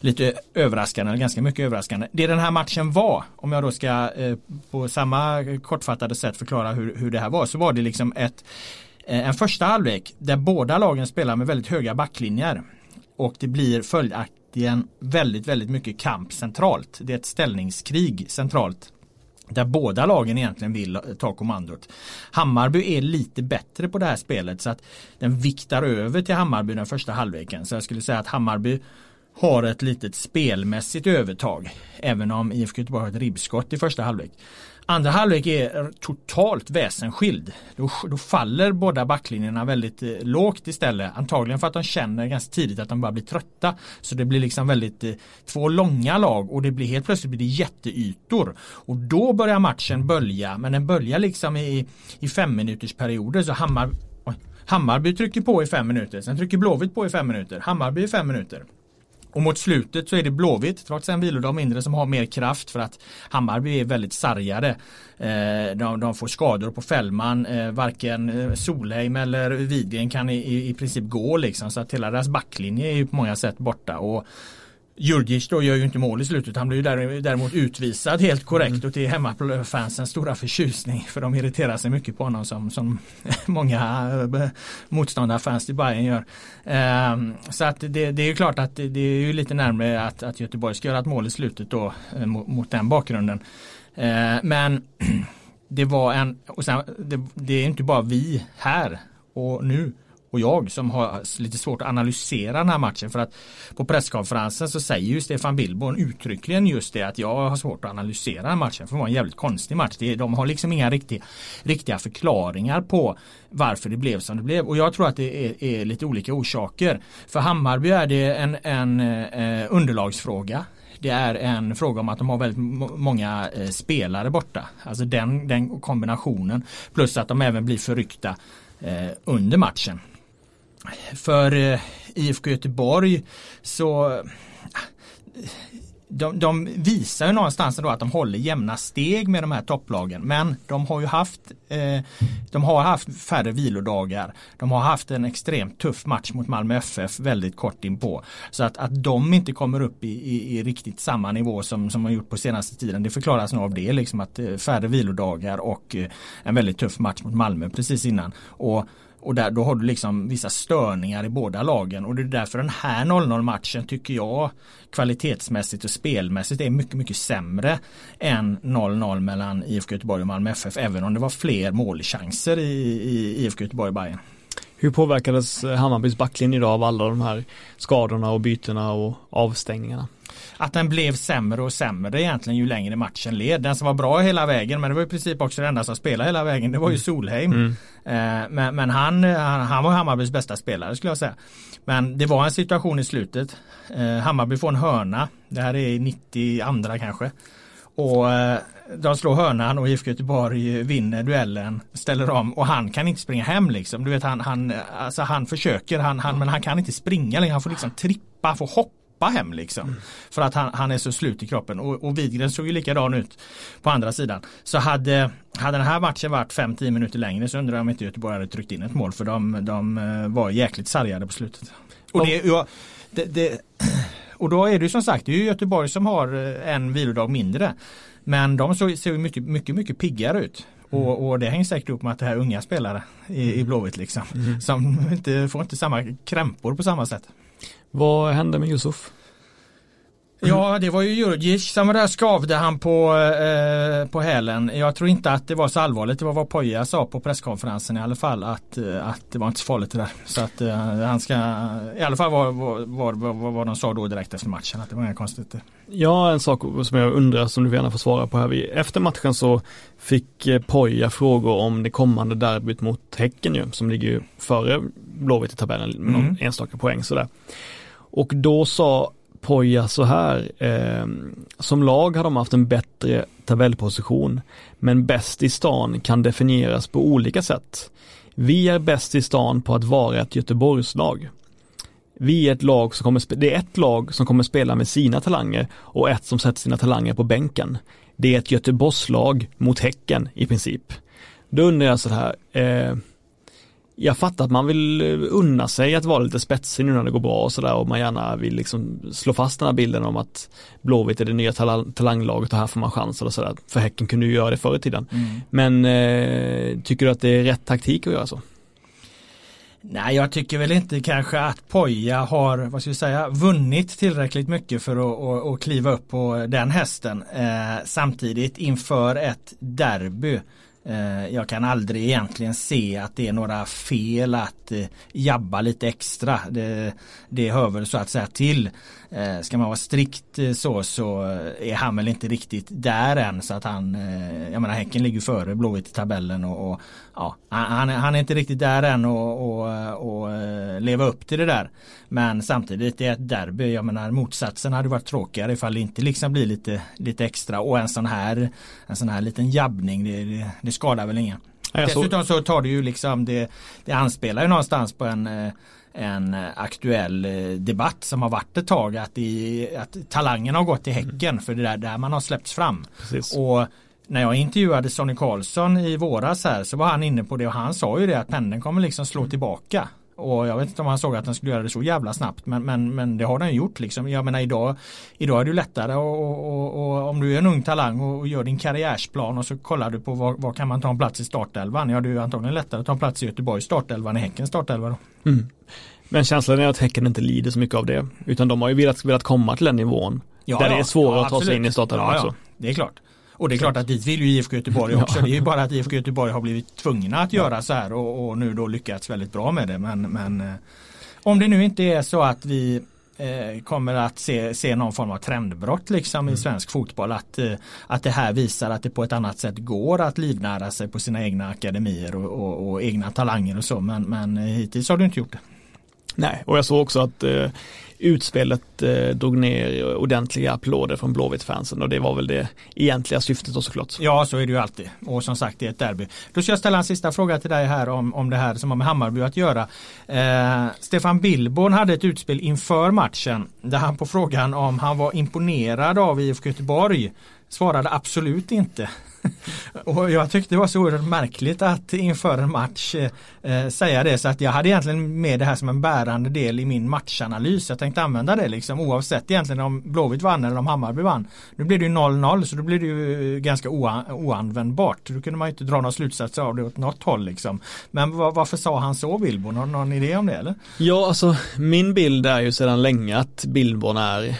lite överraskande, ganska mycket överraskande. Det den här matchen var, om jag då ska eh, på samma kortfattade sätt förklara hur, hur det här var, så var det liksom ett eh, en första halvlek där båda lagen spelar med väldigt höga backlinjer. Och det blir följaktligen väldigt, väldigt mycket kamp centralt. Det är ett ställningskrig centralt. Där båda lagen egentligen vill eh, ta kommandot. Hammarby är lite bättre på det här spelet så att den viktar över till Hammarby den första halvleken. Så jag skulle säga att Hammarby har ett litet spelmässigt övertag. Även om IFK Göteborg har ett ribbskott i första halvlek. Andra halvlek är totalt väsensskild. Då, då faller båda backlinjerna väldigt eh, lågt istället. Antagligen för att de känner ganska tidigt att de bara blir trötta. Så det blir liksom väldigt eh, två långa lag och det blir helt plötsligt blir det jätteytor. Och då börjar matchen bölja. Men den böljar liksom i, i fem minuters perioder. Så Hammar, oj, Hammarby trycker på i fem minuter. Sen trycker Blåvitt på i fem minuter. Hammarby i fem minuter. Och mot slutet så är det Blåvitt, trots en vilodag mindre, som har mer kraft för att Hammarby är väldigt sargade. Eh, de, de får skador på Fällman, eh, varken eh, Solheim eller Widgren kan i, i, i princip gå liksom. Så att hela deras backlinje är ju på många sätt borta. Och Djurdjic då gör ju inte mål i slutet. Han blir ju däremot utvisad helt korrekt mm. och till hemmafansens stora förtjusning. För de irriterar sig mycket på honom som, som många eh, motståndarfans till Bayern gör. Um, så att det, det, är ju klart att det, är ju lite närmare att, att Göteborg ska göra ett mål i slutet då eh, mot, mot, den bakgrunden. Uh, men det var en, och sen, det, det är inte bara vi här och nu och jag som har lite svårt att analysera den här matchen för att på presskonferensen så säger ju Stefan Billborn uttryckligen just det att jag har svårt att analysera den här matchen för det var en jävligt konstig match. De har liksom inga riktiga, riktiga förklaringar på varför det blev som det blev och jag tror att det är, är lite olika orsaker. För Hammarby är det en, en eh, underlagsfråga. Det är en fråga om att de har väldigt många eh, spelare borta. Alltså den, den kombinationen. Plus att de även blir förryckta eh, under matchen för eh, IFK Göteborg så eh, de, de, visar ju någonstans då att de håller jämna steg med de här topplagen. Men de har ju haft, eh, de har haft färre vilodagar. De har haft en extremt tuff match mot Malmö FF väldigt kort inpå. Så att, att de inte kommer upp i, i, i riktigt samma nivå som, som de gjort på senaste tiden. Det förklaras nog av det, liksom att eh, färre vilodagar och eh, en väldigt tuff match mot Malmö precis innan. Och och där, då har du liksom vissa störningar i båda lagen och det är därför den här 0-0 matchen tycker jag kvalitetsmässigt och spelmässigt är mycket, mycket sämre än 0-0 mellan IFK Göteborg och Malmö FF även om det var fler målchanser i, i IFK Göteborg och Bayern. Hur påverkades Hammarbys backlinje idag av alla de här skadorna och bytena och avstängningarna? Att den blev sämre och sämre egentligen ju längre matchen led. Den som var bra hela vägen men det var i princip också den enda som spelade hela vägen. Det var ju mm. Solheim. Mm. Eh, men, men han, han, han, var Hammarbys bästa spelare skulle jag säga. Men det var en situation i slutet. Eh, Hammarby får en hörna. Det här är 92 kanske. Och eh, de slår hörnan och IFK Göteborg vinner duellen, ställer om och han kan inte springa hem liksom. Du vet han, han, alltså han försöker, han, han, men han kan inte springa, han får liksom trippa, får hoppa hoppa hem liksom. Mm. För att han, han är så slut i kroppen. Och, och Widgren såg ju likadan ut på andra sidan. Så hade, hade den här matchen varit 5-10 minuter längre så undrar jag om inte Göteborg hade tryckt in ett mål. För de, de eh, var jäkligt sargade på slutet. Och det, ja, det, det Och då är det ju som sagt, det är ju Göteborg som har eh, en vilodag mindre. Men de ser mycket, mycket, mycket piggare ut. Mm. Och, och, det hänger säkert ihop med att det här unga spelare i, i Blåvitt liksom. Mm. Som inte, får inte samma krämpor på samma sätt. Vad hände med Yusuf? Ja, det var ju Djurdjic som där skavde han på, eh, på hälen. Jag tror inte att det var så allvarligt. Det var vad Poja sa på presskonferensen i alla fall. Att, eh, att det var inte så farligt det där. Så att eh, han ska, i alla fall vad var, var, var, var de sa då direkt efter matchen. Att det var inga konstigt. Ja, en sak som jag undrar som du gärna får svara på här. Efter matchen så fick eh, Poja frågor om det kommande derbyt mot Häcken ju, som ligger ju före Blåvitt i tabellen med någon mm. enstaka poäng sådär. Och då sa Poja så här. Eh, som lag har de haft en bättre tabellposition, men bäst i stan kan definieras på olika sätt. Vi är bäst i stan på att vara ett Göteborgslag. Vi är ett lag som kommer, det är ett lag som kommer spela med sina talanger och ett som sätter sina talanger på bänken. Det är ett Göteborgslag mot Häcken i princip. Då undrar jag så här, eh, jag fattar att man vill eh, unna sig att vara lite spetsig nu när det går bra och sådär och man gärna vill liksom slå fast den här bilden om att Blåvitt är det nya talang talanglaget och här får man chanser och sådär. För Häcken kunde ju göra det förr i tiden. Mm. Men eh, tycker du att det är rätt taktik att göra så? Nej, jag tycker väl inte kanske att Poja har, vad ska vi säga, vunnit tillräckligt mycket för att, att, att kliva upp på den hästen. Eh, samtidigt inför ett derby Eh, jag kan aldrig egentligen se att det är några fel att eh, jabba lite extra. Det, det hör väl så att säga till. Eh, ska man vara strikt så så är han väl inte riktigt där än så att han, jag menar Häcken ligger före Blåvitt i tabellen och, och ja, han, han, är inte riktigt där än och, och, och leva upp till det där. Men samtidigt det är ett derby, jag menar motsatsen hade varit tråkigare ifall det inte liksom blir lite, lite extra och en sån här en sån här liten jabbning det, det, det skadar väl ingen. Dessutom så tar det ju liksom det, det anspelar ju någonstans på en eh, en aktuell eh, debatt som har varit ett tag att, i, att talangen har gått till Häcken mm. för det är där man har släppts fram. Precis. Och när jag intervjuade Sonny Karlsson i våras här så var han inne på det och han sa ju det att pendeln kommer liksom slå tillbaka. Och jag vet inte om han såg att den skulle göra det så jävla snabbt men, men, men det har den gjort liksom. Jag menar idag, idag är det lättare och, och, och, om du är en ung talang och, gör din karriärsplan och så kollar du på vad, vad kan man ta en plats i startelvan. Ja det är antagligen lättare att ta en plats i Göteborgs startelvan än Häckens startelva då. Mm. Men känslan är att Häcken inte lider så mycket av det. Utan de har ju velat, velat komma till den nivån. Ja, där ja, det är svårare ja, att ta sig in i startelvan också. Det är klart. Och det är klart att dit vill ju IFK Göteborg också. Det är ju bara att IFK Göteborg har blivit tvungna att göra så här och, och nu då lyckats väldigt bra med det. Men, men eh, om det nu inte är så att vi eh, kommer att se, se någon form av trendbrott liksom mm. i svensk fotboll. Att, eh, att det här visar att det på ett annat sätt går att livnära sig på sina egna akademier och, och, och egna talanger och så. Men, men hittills har du inte gjort det. Nej, och jag såg också att eh, utspelet eh, drog ner ordentliga applåder från Blåvitt-fansen och det var väl det egentliga syftet då såklart. Ja, så är det ju alltid. Och som sagt, det är ett derby. Då ska jag ställa en sista fråga till dig här om, om det här som har med Hammarby att göra. Eh, Stefan Billborn hade ett utspel inför matchen där han på frågan om han var imponerad av IFK Göteborg svarade absolut inte. och jag tyckte det var så oerhört märkligt att inför en match eh, eh, säga det så att jag hade egentligen med det här som en bärande del i min matchanalys. Jag tänkte använda det liksom oavsett egentligen om Blåvitt vann eller om Hammarby vann. Nu blev det ju 0-0 så då blir det ju eh, ganska oanvändbart. Då kunde man ju inte dra några slutsatser av det åt något håll liksom. Men varför sa han så Billborn? Har du någon idé om det eller? Ja alltså min bild är ju sedan länge att Billborn är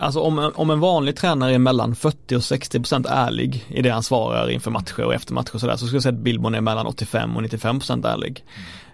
Alltså om, om en vanlig tränare är mellan 40 och 60 procent ärlig i det han svarar inför matcher och efter matcher och sådär så skulle jag säga att Billborn är mellan 85 och 95 procent ärlig.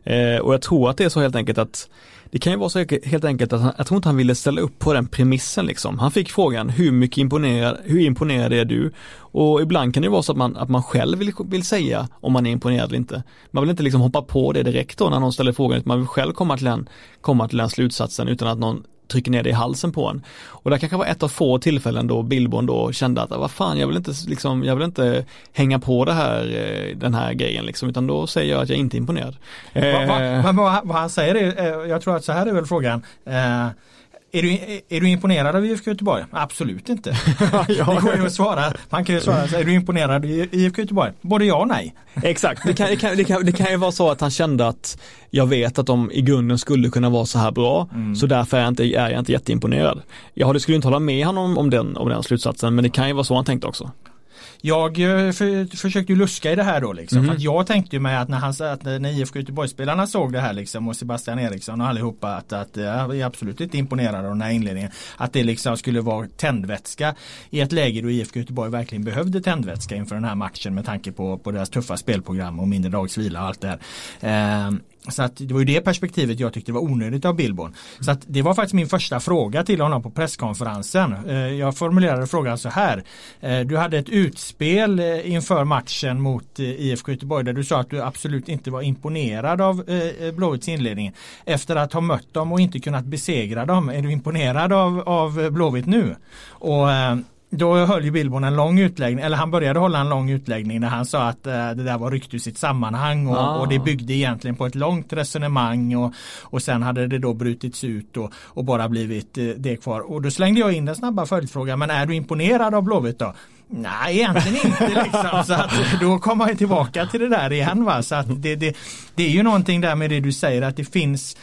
Mm. Eh, och jag tror att det är så helt enkelt att det kan ju vara så helt enkelt att han, jag tror inte han ville ställa upp på den premissen liksom. Han fick frågan hur mycket imponerad, hur imponerad är du? Och ibland kan det vara så att man, att man själv vill, vill säga om man är imponerad eller inte. Man vill inte liksom hoppa på det direkt då när någon ställer frågan, utan man vill själv komma till den, komma till den slutsatsen utan att någon trycker ner det i halsen på en. Och det kanske var ett av få tillfällen då Billborn då kände att vad fan jag vill inte liksom, jag vill inte hänga på det här, eh, den här grejen liksom, utan då säger jag att jag inte är imponerad. Men vad, vad, vad, han säger är, eh, jag tror att så här är väl frågan. Eh, är du, är du imponerad av IFK Göteborg? Absolut inte. det går ju att svara. Man kan ju svara så är du imponerad av IFK Göteborg? Både ja och nej. Exakt, det kan, det, kan, det, kan, det kan ju vara så att han kände att jag vet att de i grunden skulle kunna vara så här bra, mm. så därför är jag, inte, är jag inte jätteimponerad. Jag skulle inte hålla med honom om den, om den slutsatsen, men det kan ju vara så han tänkte också. Jag eh, för, försökte ju luska i det här då liksom. Mm. För jag tänkte ju mig att när, han, att när IFK Göteborg-spelarna såg det här liksom och Sebastian Eriksson och allihopa att, att jag är absolut inte imponerad av den här inledningen. Att det liksom skulle vara tändvätska i ett läge då IFK Göteborg verkligen behövde tändvätska inför den här matchen med tanke på, på deras tuffa spelprogram och mindre dags vila och allt det här. Eh, så att det var ju det perspektivet jag tyckte var onödigt av Billborn. Så att det var faktiskt min första fråga till honom på presskonferensen. Eh, jag formulerade frågan så här. Eh, du hade ett utspel eh, inför matchen mot IFK Göteborg där du sa att du absolut inte var imponerad av Blåvitts inledning. Efter att ha mött dem och inte kunnat besegra dem. Är du imponerad av, av Blåvitt nu? Och då höll ju Billborn en lång utläggning, eller han började hålla en lång utläggning när han sa att eh, det där var ryckt ur sitt sammanhang och, ah. och, det byggde egentligen på ett långt resonemang och, och sen hade det då brutits ut och, och bara blivit eh, det kvar. Och då slängde jag in den snabba följdfrågan, men är du imponerad av Blåvitt då? Nej, egentligen inte liksom. Så att då kommer jag tillbaka till det där igen va. Så att det, det, det är ju någonting där med det du säger att det finns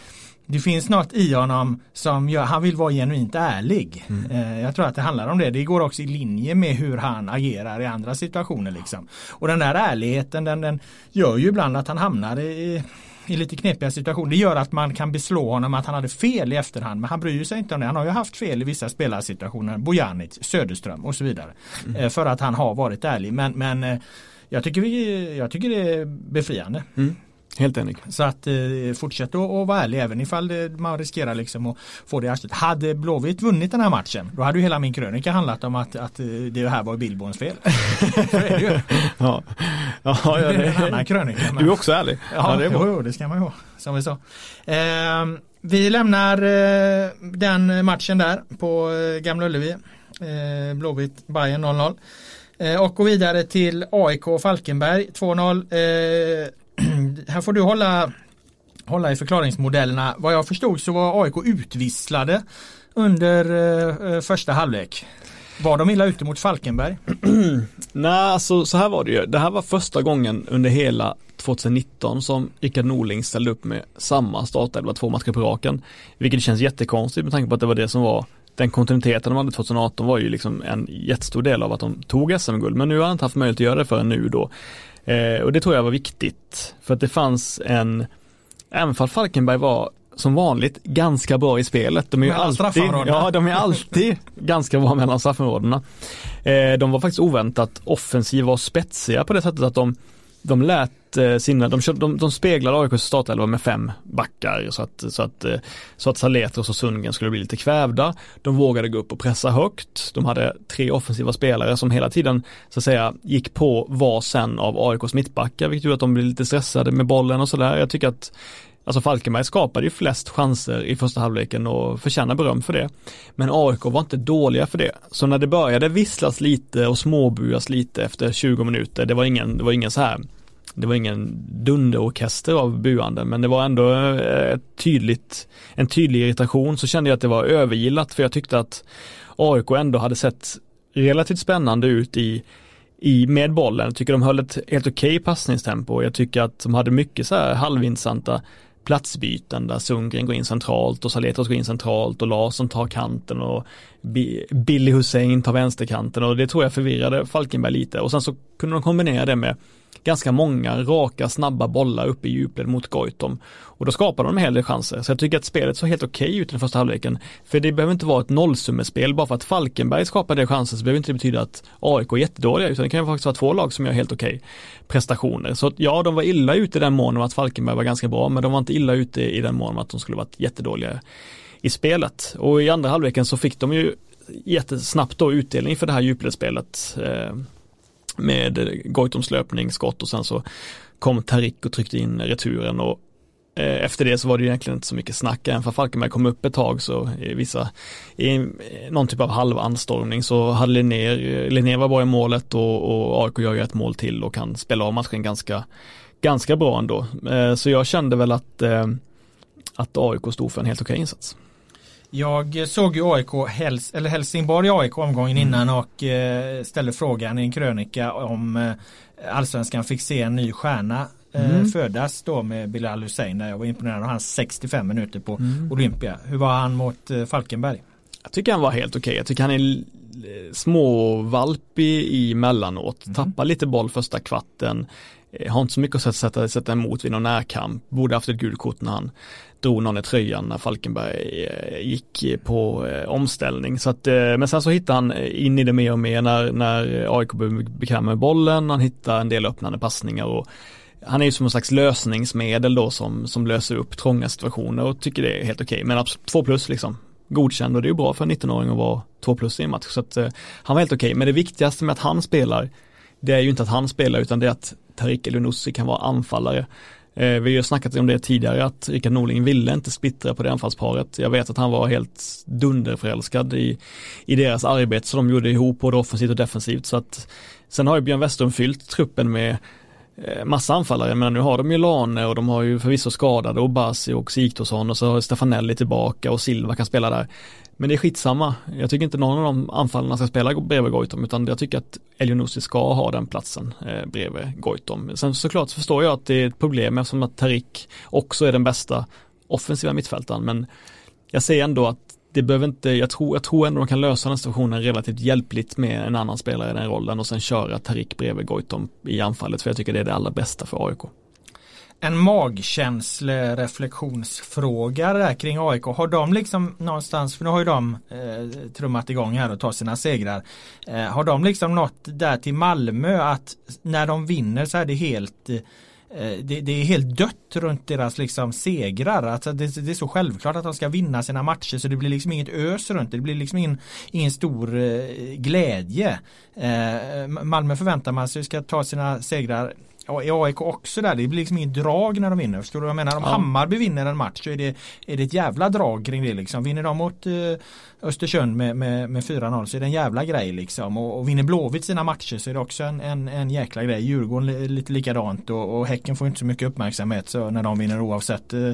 det finns något i honom som gör, han vill vara genuint ärlig. Mm. Eh, jag tror att det handlar om det. Det går också i linje med hur han agerar i andra situationer. Liksom. Och den där ärligheten den, den gör ju ibland att han hamnar i, i lite knepiga situationer. Det gör att man kan beslå honom att han hade fel i efterhand. Men han bryr sig inte om det. Han har ju haft fel i vissa spelarsituationer. Bojanic, Söderström och så vidare. Mm. Eh, för att han har varit ärlig. Men, men eh, jag, tycker vi, jag tycker det är befriande. Mm. Helt enig. Så att eh, fortsätt att vara ärlig även ifall det, man riskerar liksom att få det arslet. Hade Blåvitt vunnit den här matchen då hade ju hela min krönika handlat om att, att eh, det här var Billborns fel. Så är det ju. Ja. Ja, ja, det är en annan krönika. Men... Du är också ärlig. Ja, ja det, är bra. Jo, det ska man ju vara. Som vi sa. Eh, vi lämnar eh, den matchen där på eh, Gamla Ullevi. Eh, Blåvitt Bayern 0-0. Eh, och går vidare till AIK Falkenberg 2-0 här får du hålla, hålla i förklaringsmodellerna. Vad jag förstod så var AIK utvisslade under eh, eh, första halvlek. Var de illa ute mot Falkenberg? Nej, alltså så här var det ju. Det här var första gången under hela 2019 som Rickard Norling ställde upp med samma startelva två matcher på raken. Vilket känns jättekonstigt med tanke på att det var det som var den kontinuiteten de hade 2018 var ju liksom en jättestor del av att de tog SM-guld. Men nu har han inte haft möjlighet att göra det förrän nu då. Eh, och det tror jag var viktigt. För att det fanns en, även för Falkenberg var som vanligt ganska bra i spelet. De är ju alltid, ja, de är alltid ganska bra mellan straffområdena. Eh, de var faktiskt oväntat offensiva och spetsiga på det sättet att de de lät eh, sina, de, de, de speglade AIKs startelva med fem backar så att, så att, eh, så att Saletros och Sundgren skulle bli lite kvävda. De vågade gå upp och pressa högt. De hade tre offensiva spelare som hela tiden så att säga gick på var sen av AIKs mittbackar vilket gjorde att de blev lite stressade med bollen och sådär. Jag tycker att Alltså Falkenberg skapade ju flest chanser i första halvleken och förtjänar beröm för det. Men AIK var inte dåliga för det. Så när det började visslas lite och småbuas lite efter 20 minuter, det var ingen, det var ingen så här det var ingen dunderorkester av buande men det var ändå eh, ett tydligt, en tydlig irritation så kände jag att det var övergillat för jag tyckte att AIK ändå hade sett relativt spännande ut i i, med bollen. Jag tycker de höll ett helt okej okay passningstempo. Jag tycker att de hade mycket så här halvintressanta platsbyten där Sundgren går in centralt och Saletros går in centralt och Larsson tar kanten och Billy Hussein tar vänsterkanten och det tror jag förvirrade Falkenberg lite. Och sen så kunde de kombinera det med ganska många raka snabba bollar uppe i djupled mot Goitom. Och då skapade de en hel del chanser. Så jag tycker att spelet såg helt okej okay ut i den första halvleken. För det behöver inte vara ett nollsummespel. Bara för att Falkenberg skapade chanser så behöver inte det betyda att AIK är jättedåliga. Utan det kan ju faktiskt vara två lag som gör helt okej okay prestationer. Så ja, de var illa ute i den mån att Falkenberg var ganska bra. Men de var inte illa ute i den mån att de skulle varit jättedåliga i spelet. Och i andra halvleken så fick de ju jättesnabbt då utdelning för det här djupledsspelet. Eh, med Goitoms löpning, skott och sen så kom Tarik och tryckte in returen och eh, efter det så var det egentligen inte så mycket snack, även för Falkenberg kom upp ett tag så i vissa, i någon typ av halv anstormning så hade Linnér, Linnér var bra i målet och, och AIK gör ju ett mål till och kan spela av matchen ganska, ganska bra ändå. Eh, så jag kände väl att, eh, att AIK stod för en helt okej insats. Jag såg ju AIK, Hels eller Helsingborg AIK omgången mm. innan och eh, ställde frågan i en krönika om eh, allsvenskan fick se en ny stjärna eh, mm. födas då med Bilal Hussein där jag var imponerad av hans 65 minuter på mm. Olympia. Hur var han mot eh, Falkenberg? Jag tycker han var helt okej. Okay. Jag tycker han är eh, småvalpig emellanåt. Mm. Tappar lite boll första kvarten. Eh, har inte så mycket att sätta, sätta emot vid någon närkamp. Borde haft ett gult kort när han drog någon i tröjan när Falkenberg eh, gick på eh, omställning. Så att, eh, men sen så hittade han in i det mer och mer när, när AIK blev bekväm med bollen. Han hittade en del öppnande passningar och han är ju som en slags lösningsmedel då som, som löser upp trånga situationer och tycker det är helt okej. Okay. Men två plus liksom godkänd och det är ju bra för en 19-åring att vara två plus i en match. Så att han var helt okej. Okay. Men det viktigaste med att han spelar, det är ju inte att han spelar utan det är att Tarik Elunussi kan vara anfallare. Eh, vi har snackat om det tidigare att Rickard Norling ville inte splittra på det anfallsparet. Jag vet att han var helt dunderförälskad i, i deras arbete som de gjorde ihop både offensivt och defensivt. Så att, sen har ju Björn Westrum fyllt truppen med Eh, massa anfallare, men nu har de ju Lane och de har ju förvisso skadade och Basi och Sigthorsson och så har Stefanelli tillbaka och Silva kan spela där. Men det är skitsamma. Jag tycker inte någon av de anfallarna ska spela bredvid Goitom utan jag tycker att Elionossi ska ha den platsen eh, bredvid Goitom. Sen såklart så förstår jag att det är ett problem eftersom att Tarik också är den bästa offensiva mittfältaren men jag säger ändå att det behöver inte, jag tror, jag tror ändå de kan lösa den situationen relativt hjälpligt med en annan spelare i den rollen och sen köra Tarik bredvid Goitom i anfallet för jag tycker det är det allra bästa för AIK. En magkänslereflektionsfråga där kring AIK. Har de liksom någonstans, för nu har ju de eh, trummat igång här och tar sina segrar. Eh, har de liksom nått där till Malmö att när de vinner så är det helt eh, Eh, Eh, det, det, är helt dött runt deras liksom segrar. Alltså det, det, är så självklart att de ska vinna sina matcher så det blir liksom inget ös runt det. Det blir liksom ingen, ingen stor eh, glädje. Eh, Malmö förväntar man sig ska ta sina segrar Ja, i AIK också där. Det blir liksom inget drag när de vinner. Förstår du vad jag menar? Om ja. Hammarby vinner en match så är det, är det ett jävla drag kring det liksom. Vinner de mot eh, Östersund med, med, med 4-0 så är det en jävla grej liksom. Och, och vinner Blåvitt sina matcher så är det också en, en, en jäkla grej. Djurgården lite likadant och, och Häcken får inte så mycket uppmärksamhet så när de vinner oavsett. Eh,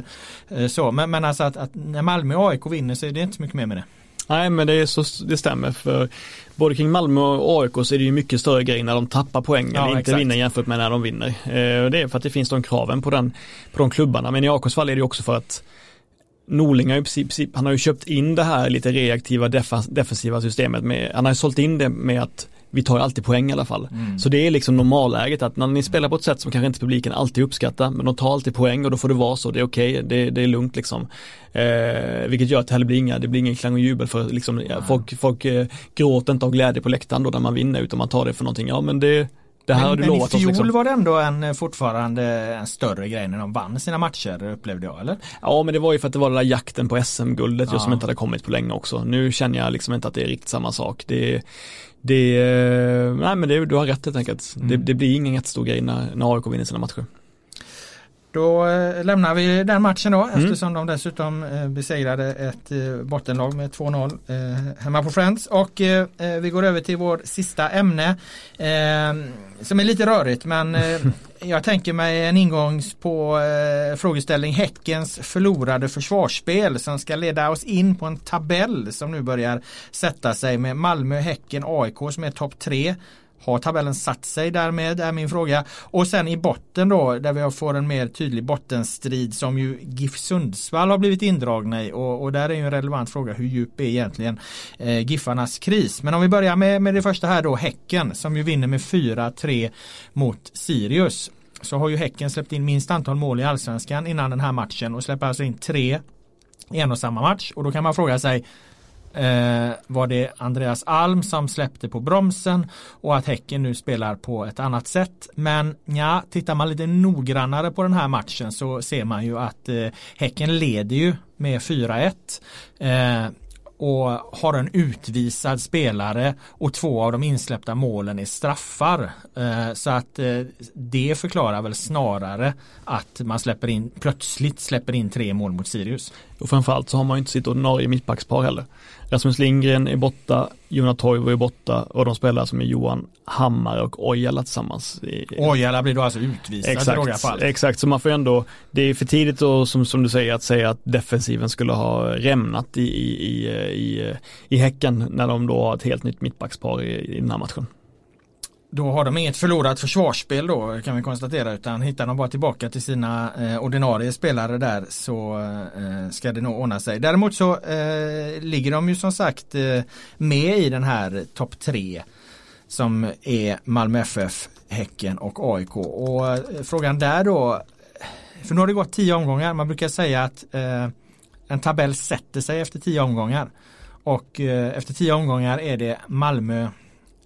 eh, så. Men, men alltså att, att när Malmö och AIK vinner så är det inte så mycket mer med det. Nej men det, är så, det stämmer för både kring Malmö och AIK så är det ju mycket större grej när de tappar poäng ja, eller inte exakt. vinner jämfört med när de vinner. Eh, det är för att det finns de kraven på, den, på de klubbarna men i AIKs fall är det också för att Norling har ju precis, han har ju köpt in det här lite reaktiva defensiva systemet med, han har ju sålt in det med att vi tar alltid poäng i alla fall. Mm. Så det är liksom normalläget att när ni spelar på ett sätt som kanske inte publiken alltid uppskattar men de tar alltid poäng och då får det vara så, det är okej, okay, det, det, är lugnt liksom. Eh, vilket gör att det heller blir inga, det blir ingen klang och jubel för liksom, ja, folk, folk eh, gråter inte av glädje på läktaren då när man vinner utan man tar det för någonting, ja men det det här men, har du lovat. Men i fjol liksom. var det ändå en eh, fortfarande en större grej när de vann sina matcher upplevde jag eller? Ja men det var ju för att det var den där jakten på SM-guldet ja. som inte hade kommit på länge också. Nu känner jag liksom inte att det är riktigt samma sak. Det, det, nej men det, du har rätt helt enkelt. Mm. Det, det, blir ingen jättestor grej när, när AIK vinner sina matcher. Då eh, lämnar vi den matchen då mm. eftersom de dessutom eh, besegrade ett eh, bottenlag med 2-0 hemma på Friends. Och vi går över till vår sista ämne som är lite rörigt men jag tänker mig en ingångs på frågeställning Häckens förlorade försvarsspel som ska leda oss in på en tabell som nu börjar sätta sig med Malmö, Häcken, AIK som är topp 3 har tabellen satt sig därmed är min fråga. Och sen i botten då där vi får en mer tydlig bottenstrid som ju GIF Sundsvall har blivit indragna i och, och där är ju en relevant fråga hur djup är egentligen eh, GIFarnas kris. Men om vi börjar med, med det första här då Häcken som ju vinner med 4-3 mot Sirius. Så har ju Häcken släppt in minst antal mål i allsvenskan innan den här matchen och släpper alltså in tre i en och samma match och då kan man fråga sig eh, var det Andreas Alm som släppte på bromsen och att Häcken nu spelar på ett annat sätt. Men ja, tittar man lite noggrannare på den här matchen så ser man ju att eh, Häcken leder ju med 4-1. Eh, och har en utvisad spelare och två av de insläppta målen är straffar. Eh, så att eh, det förklarar väl snarare att man släpper in plötsligt släpper in tre mål mot Sirius. Och framförallt så har man ju inte sitt ordinarie mittbackspar heller. Rasmus Lindgren är borta, Jonas Toivo är borta och de spelar som är Johan Hammar och Ojala tillsammans. Ojala blir då alltså utvisad exakt, i några fall. Exakt, så man får ändå, det är för tidigt då, som, som du säger att säga att defensiven skulle ha rämnat i, i, i, i, i Häcken när de då har ett helt nytt mittbackspar i, i den här matchen. Då har de inget förlorat försvarsspel då kan vi konstatera utan hittar de bara tillbaka till sina eh, ordinarie spelare där så eh, ska det nog ordna sig. Däremot så eh, ligger de ju som sagt eh, med i den här topp tre som är Malmö FF, Häcken och AIK. Och eh, frågan där då, för nu har det gått tio omgångar, man brukar säga att eh, en tabell sätter sig efter tio omgångar. Och eh, efter tio omgångar är det Malmö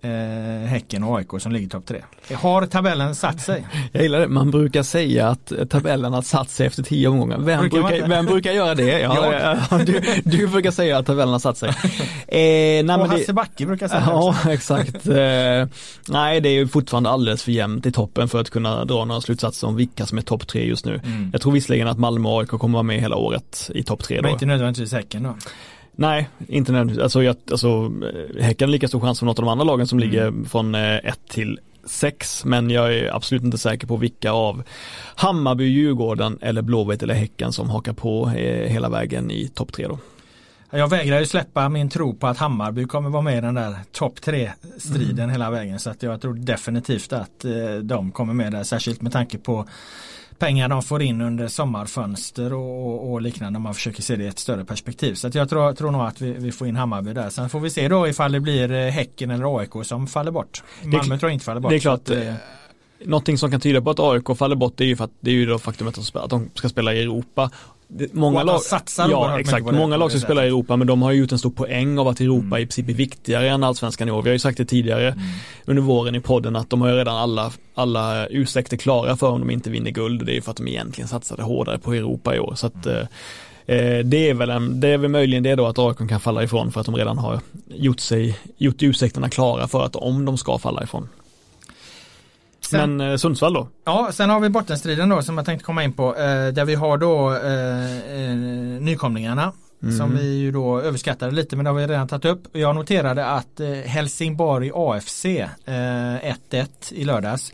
eh, Häcken och AIK som ligger topp tre. Har tabellen satt sig? Jag gillar det, man brukar säga att tabellen har satt sig efter tio omgångar. Vem brukar, brukar vem brukar göra det? Ja, du, du, brukar säga att tabellen har satt sig. Eh, nej, och Hasse det, Backe brukar säga det Ja, exakt. Eh, nej, det är ju fortfarande alldeles för jämnt i toppen för att kunna dra några slutsatser om vilka som är topp tre just nu. Mm. Jag tror visserligen att Malmö och AIK kommer vara med hela året i topp tre. Men inte nödvändigtvis Häcken då? Nej, inte nödvändigtvis. Alltså, jag, alltså, Häcken har lika stor chans som något av de andra lagen som mm. ligger från 1 eh, till 6 men jag är absolut inte säker på vilka av Hammarby, Djurgården eller Blåvitt eller Häcken som hakar på eh, hela vägen i topp 3 då. Jag vägrar ju släppa min tro på att Hammarby kommer vara med i den där topp 3 striden mm. hela vägen så att jag tror definitivt att eh, de kommer med där särskilt med tanke på pengar de får in under sommarfönster och, och, och liknande om man försöker se det i ett större perspektiv. Så jag tror, tror nog att vi, vi, får in Hammarby där. Sen får vi se då ifall det blir eh, Häcken eller AIK som faller bort. Malmö tror jag inte faller bort. Det är klart. Att, eh, Någonting som kan tyda på att AIK faller bort är ju för att det är ju då faktumet att de ska spela i Europa många lag, ja, exakt, många lag som spelar i Europa men de har ju gjort en stor poäng av att Europa mm. i princip är viktigare än allsvenskan i år. Vi har ju sagt det tidigare mm. under våren i podden att de har ju redan alla, alla ursäkter klara för om de inte vinner guld. Det är ju för att de egentligen satsade hårdare på Europa i år. Så att, mm. eh, det är väl en, det är väl möjligen det då att AIK kan falla ifrån för att de redan har gjort sig, gjort ursäkterna klara för att om de ska falla ifrån. Sen, Men eh, Sundsvall då? Ja, sen har vi bottenstriden då som jag tänkte komma in på. Eh, där vi har då eh, nykomlingarna. Mm. Som vi ju då överskattade lite men det har vi redan tagit upp. Jag noterade att Helsingborg AFC 1-1 eh, i lördags.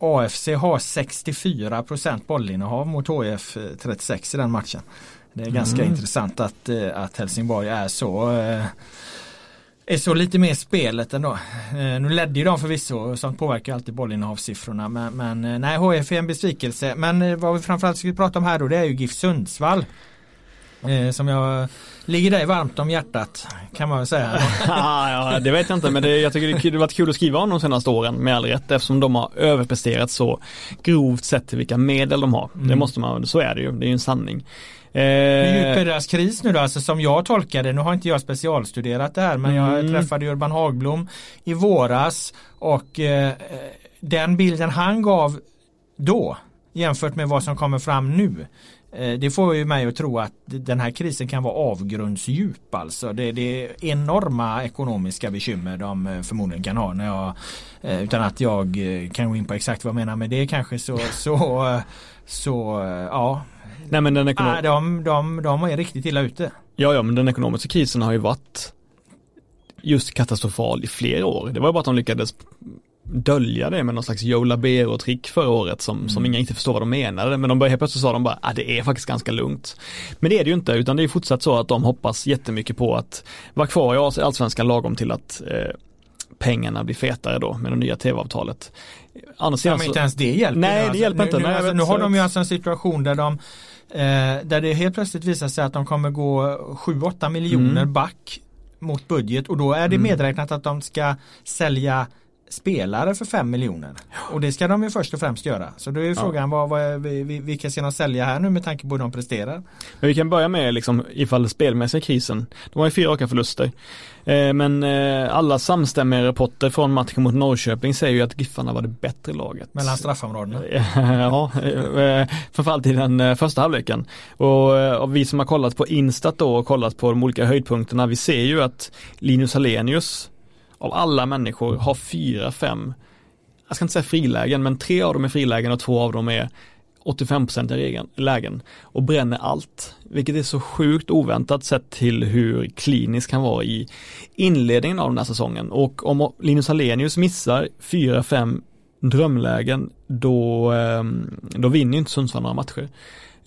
AFC har 64% bollinnehav mot HF 36 i den matchen. Det är ganska mm. intressant att, eh, att Helsingborg är så eh, är så lite mer spelet ändå. Eh, nu ledde ju de förvisso och sånt påverkar alltid bollinnehavssiffrorna men, men nej HF är en besvikelse. Men vad vi framförallt ska prata om här då det är ju GIF Sundsvall. Eh, som jag ligger dig varmt om hjärtat kan man väl säga. ja, det vet jag inte men det, jag tycker det har varit kul att skriva om de senaste åren med all rätt eftersom de har överpresterat så grovt sett till vilka medel de har. Mm. Det måste man, så är det ju, det är ju en sanning. Eh, Hur djup är deras kris nu då? Alltså som jag tolkar det, nu har inte jag specialstuderat det här men mm. jag träffade Urban Hagblom i våras och eh, den bilden han gav då jämfört med vad som kommer fram nu Eh, det får ju mig att tro att den här krisen kan vara avgrundsdjup alltså. Det, det är enorma ekonomiska bekymmer de eh, förmodligen kan ha när jag eh, utan att jag kan gå in på exakt vad jag menar med det kanske så så, så ja. Nej men den ekonom... de, de, de är riktigt illa ute. Ja ja men den ekonomiska krisen har ju varit just katastrofal i flera år. Det var bara att de lyckades dölja det med någon slags Joe Labero-trick förra året som, mm. som ingen inte förstår vad de menade. Men de började helt plötsligt sa de bara, att ah, det är faktiskt ganska lugnt. Men det är det ju inte, utan det är fortsatt så att de hoppas jättemycket på att vara kvar i allsvenskan lagom till att eh, pengarna blir fetare då med det nya tv-avtalet. Annars ja, men inte ens det hjälper. Nej, det alltså, hjälper inte. Nu, nu, alltså, nu har de ju alltså en situation där de eh, där det helt plötsligt visar sig att de kommer gå 7-8 miljoner mm. back mot budget och då är det mm. medräknat att de ska sälja spelare för 5 miljoner. Och det ska de ju först och främst göra. Så då är ju frågan vad, vad, vilka ska de sälja här nu med tanke på hur de presterar? Men vi kan börja med liksom ifall spelmässiga krisen. De har ju fyra raka förluster. Eh, men eh, alla samstämmiga rapporter från matchen mot Norrköping säger ju att Giffarna var det bättre laget. Mellan straffområdena? ja, eh, framförallt i den första halvleken. Och, och vi som har kollat på Instat då och kollat på de olika höjdpunkterna, vi ser ju att Linus Alenius av alla människor har fyra, fem, jag ska inte säga frilägen, men tre av dem är frilägen och två av dem är 85% lägen och bränner allt. Vilket är så sjukt oväntat sett till hur klinisk han var i inledningen av den här säsongen. Och om Linus Hallenius missar 4-5 drömlägen då, ehm, då vinner ju inte Sundsvall några matcher.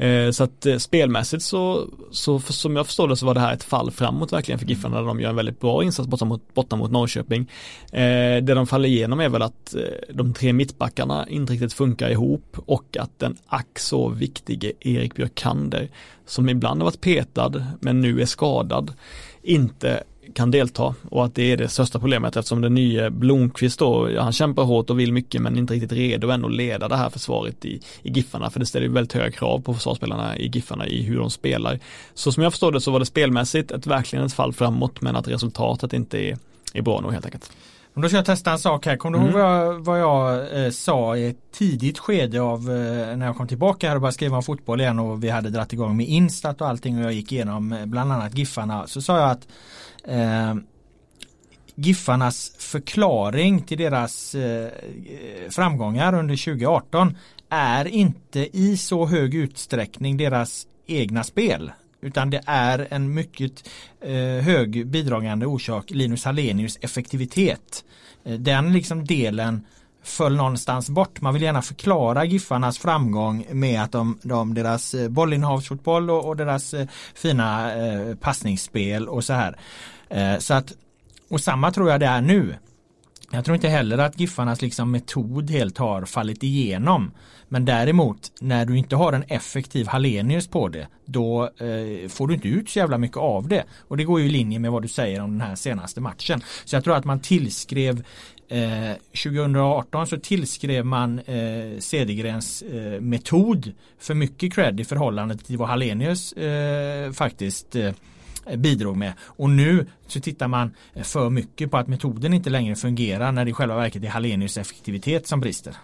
Eh, så att eh, spelmässigt så, så för, som jag förstår det så var det här ett fall framåt verkligen för Giffarna där de gör en väldigt bra insats borta mot, borta mot Norrköping. Eh, det de faller igenom är väl att de tre mittbackarna inte riktigt funkar ihop och att den ack så viktige Erik Björkander som ibland har varit petad men nu är skadad inte kan delta och att det är det största problemet eftersom den nya Blomqvist då, han kämpar hårt och vill mycket men inte riktigt redo än att leda det här försvaret i, i Giffarna för det ställer väldigt höga krav på försvarsspelarna i Giffarna i hur de spelar. Så som jag förstår det så var det spelmässigt ett verkligen ett fall framåt men att resultatet inte är, är bra nog helt enkelt. Men då ska jag testa en sak här. Kommer du mm. ihåg vad jag, vad jag eh, sa i ett tidigt skede av eh, när jag kom tillbaka här och började skriva om fotboll igen och vi hade dratt igång med Instat och allting och jag gick igenom eh, bland annat Giffarna. Så sa jag att eh, Giffarnas förklaring till deras eh, framgångar under 2018 är inte i så hög utsträckning deras egna spel. Utan det är en mycket eh, hög bidragande orsak Linus Hallenius effektivitet. Eh, den liksom delen föll någonstans bort. Man vill gärna förklara Giffarnas framgång med att de, de deras eh, bollinnehavsfotboll och, och deras eh, fina eh, passningsspel och så här. Eh, så att, och samma tror jag det är nu. Jag tror inte heller att Giffarnas liksom metod helt har fallit igenom. Men däremot när du inte har en effektiv Hallenius på det då eh, får du inte ut så jävla mycket av det. Och det går ju i linje med vad du säger om den här senaste matchen. Så jag tror att man tillskrev eh, 2018 så tillskrev man eh, Cedergrens eh, metod för mycket cred i förhållande till vad Hallenius eh, faktiskt eh, bidrog med. Och nu så tittar man eh, för mycket på att metoden inte längre fungerar när det i själva verket är Hallenius effektivitet som brister.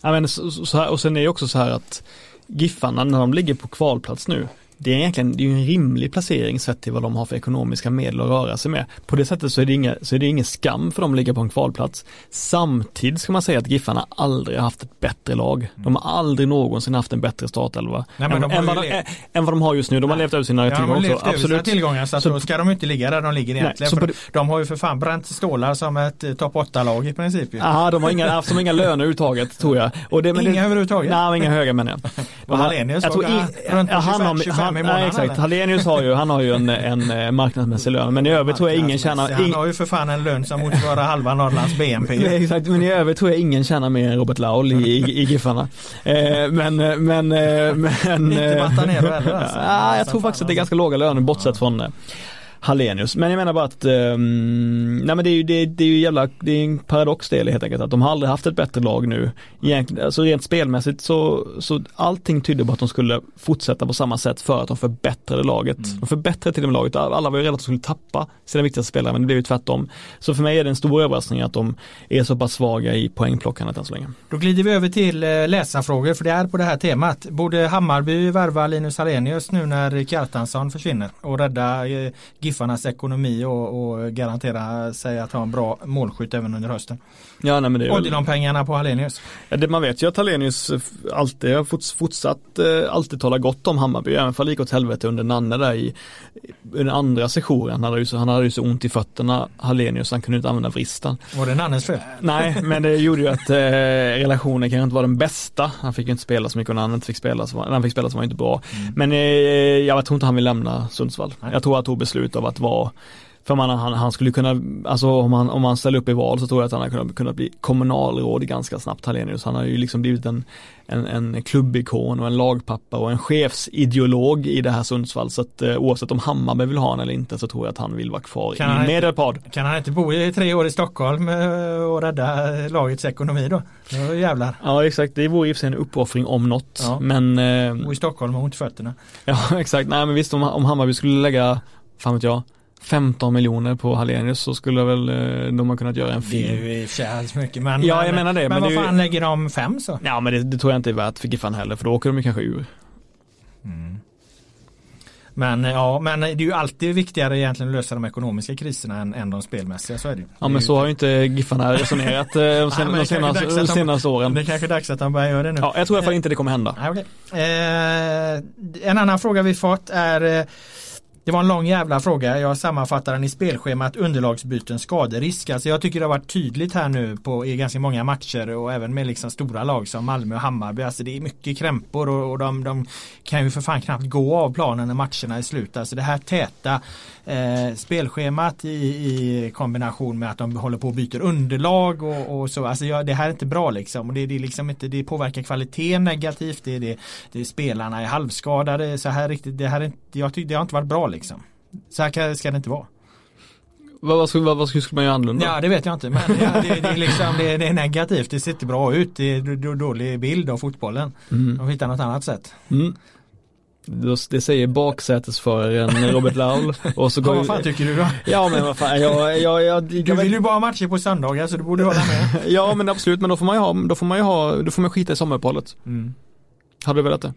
Ja, men så, så här, och sen är det också så här att Giffarna när de ligger på kvalplats nu det är egentligen det är en rimlig placering sett till vad de har för ekonomiska medel att röra sig med. På det sättet så är det, inga, så är det ingen skam för dem att ligga på en kvalplats. Samtidigt ska man säga att Giffarna aldrig haft ett bättre lag. De har aldrig någonsin haft en bättre startelva än, än, vad de, än vad de har just nu. De har levt över sina ja, tillgångar också. Absolut. Sina tillgångar så, så då ska de inte ligga där de ligger egentligen. Nej, det, de har ju för fan bränt stålar som ett eh, topp 8-lag i princip. Ja, de har inga, haft inga löner överhuvudtaget tror jag. Och det, inga det, överhuvudtaget? Nej, inga höga menar jag. Och Hallenius jag tror i, runt 25, 25 i månaden? Nej, exakt. Hallenius har ju, han har ju en, en eh, marknadsmässig lön. Men i övrigt tror jag ingen tjänar... Han har ju för fan en lön som motsvarar halva Norrlands BNP. exakt, men i övrigt tror jag ingen tjänar mer än Robert Laul i, i, i Giffarna. Eh, men, eh, men, men... Inte Montanero heller alltså. Ja, jag tror faktiskt att det är ganska låga löner bortsett från Hallenius. Men jag menar bara att, um, nej men det är ju, det, det är ju jävla, det är en paradox det helt enkelt att de har aldrig haft ett bättre lag nu. Egentligen, alltså rent spelmässigt så, så allting tydde på att de skulle fortsätta på samma sätt för att de förbättrade laget. Mm. De förbättrade till och med laget, alla var ju rädda att de skulle tappa sina viktigaste spelare men det blev ju tvärtom. Så för mig är det en stor överraskning att de är så pass svaga i poängplockandet än så länge. Då glider vi över till eh, läsarfrågor för det är på det här temat. Borde Hammarby värva Linus Hallenius nu när Kjartansson försvinner och rädda eh, Giffarnas ekonomi och, och garantera sig att ha en bra målskytt även under hösten. Ja, nej, men det är Odilon-pengarna på Hallenius. Ja, det, man vet ju att Hallenius alltid har fortsatt eh, alltid tala gott om Hammarby, även om det gick åt helvete under Nanne där i, i den andra sessionen. Han hade, ju så, han hade ju så ont i fötterna, Hallenius, han kunde inte använda vristen. Var det Nannes fel? Nej, men det gjorde ju att eh, relationen kanske inte var den bästa. Han fick ju inte spela så mycket och när han inte fick spela så var, när han fick spela så var han inte bra. Mm. Men eh, jag tror inte han vill lämna Sundsvall. Nej. Jag tror att han tog beslut av att vara För man, han, han skulle kunna, alltså om han, om han ställer upp i val så tror jag att han hade kunnat, kunnat bli kommunalråd ganska snabbt Hallenius. Han har ju liksom blivit en, en, en klubbikon och en lagpappa och en chefsideolog i det här Sundsvall. Så att eh, oavsett om Hammarby vill ha honom eller inte så tror jag att han vill vara kvar Kan i inte- Medelpad. Kan han inte bo i tre år i Stockholm eh, och rädda lagets ekonomi då? Då jävlar. Ja exakt, det vore i och för sig en uppoffring om något. Ja. Men eh, Bo i Stockholm och ont fötterna. Ja exakt, nej men visst om, om Hammarby skulle lägga, fan vet jag, 15 miljoner på Hallenius så skulle väl eh, de ha kunnat göra en Det är ju i och för sig alldeles mycket men, Ja, jag menar det, Men, men vad ju- fan lägger de fem så? Ja men det, det tror jag inte är värt för Giffan heller för då åker de ju kanske ur. Men eh, ja, men det är ju alltid viktigare egentligen att lösa de ekonomiska kriserna än, än de spelmässiga, så är det ju. Ja men så har ju inte Giffarna resonerat eh, de, sen, de, senaste, de senaste åren. Det är kanske är dags att de börjar göra det nu. Ja, jag tror i alla fall inte det kommer hända. Okej. eh, en annan fråga vi fått är det var en lång jävla fråga. Jag sammanfattar den i spelschemat underlagsbyten skaderisk. Alltså jag tycker det har varit tydligt här nu på, i ganska många matcher och även med liksom stora lag som Malmö och Hammarby. Alltså det är mycket krämpor och, och de, de kan ju för fan knappt gå av planen när matcherna är slut. Alltså det här täta eh, spelschemat i, i kombination med att de håller på och byter underlag och, och så. Alltså jag, det här är inte bra liksom. Och det, det, liksom inte, det påverkar kvaliteten negativt. Det, det, det spelarna är halvskadade. Så här riktigt, det här är jag tycker det har inte varit bra liksom. Så här ska det inte vara. Vad, vad, skulle, vad, vad skulle man göra annorlunda? Ja det vet jag inte men ja, det, det, är liksom, det, det är negativt. Det ser inte bra ut. Det är dålig bild av fotbollen. Mm. De hittar något annat sätt. Mm. Det, säger baksätesföraren Robert Laul och så Ja, går vad fan tycker du då? Ja men vad fan, jag, jag, jag, Du vill ju bara ha matcher på söndagar så du borde hålla med. Ja men absolut, men då får man ju ha, då får man ju ha, då får man skita i sommaruppehållet. Mm. Hade du velat det?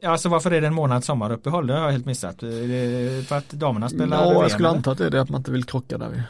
Ja, alltså varför är det en månads sommaruppehåll? Det har jag helt missat. Är för att damerna spelar Ja, VM, jag skulle anta att det är det, att man inte vill krocka där.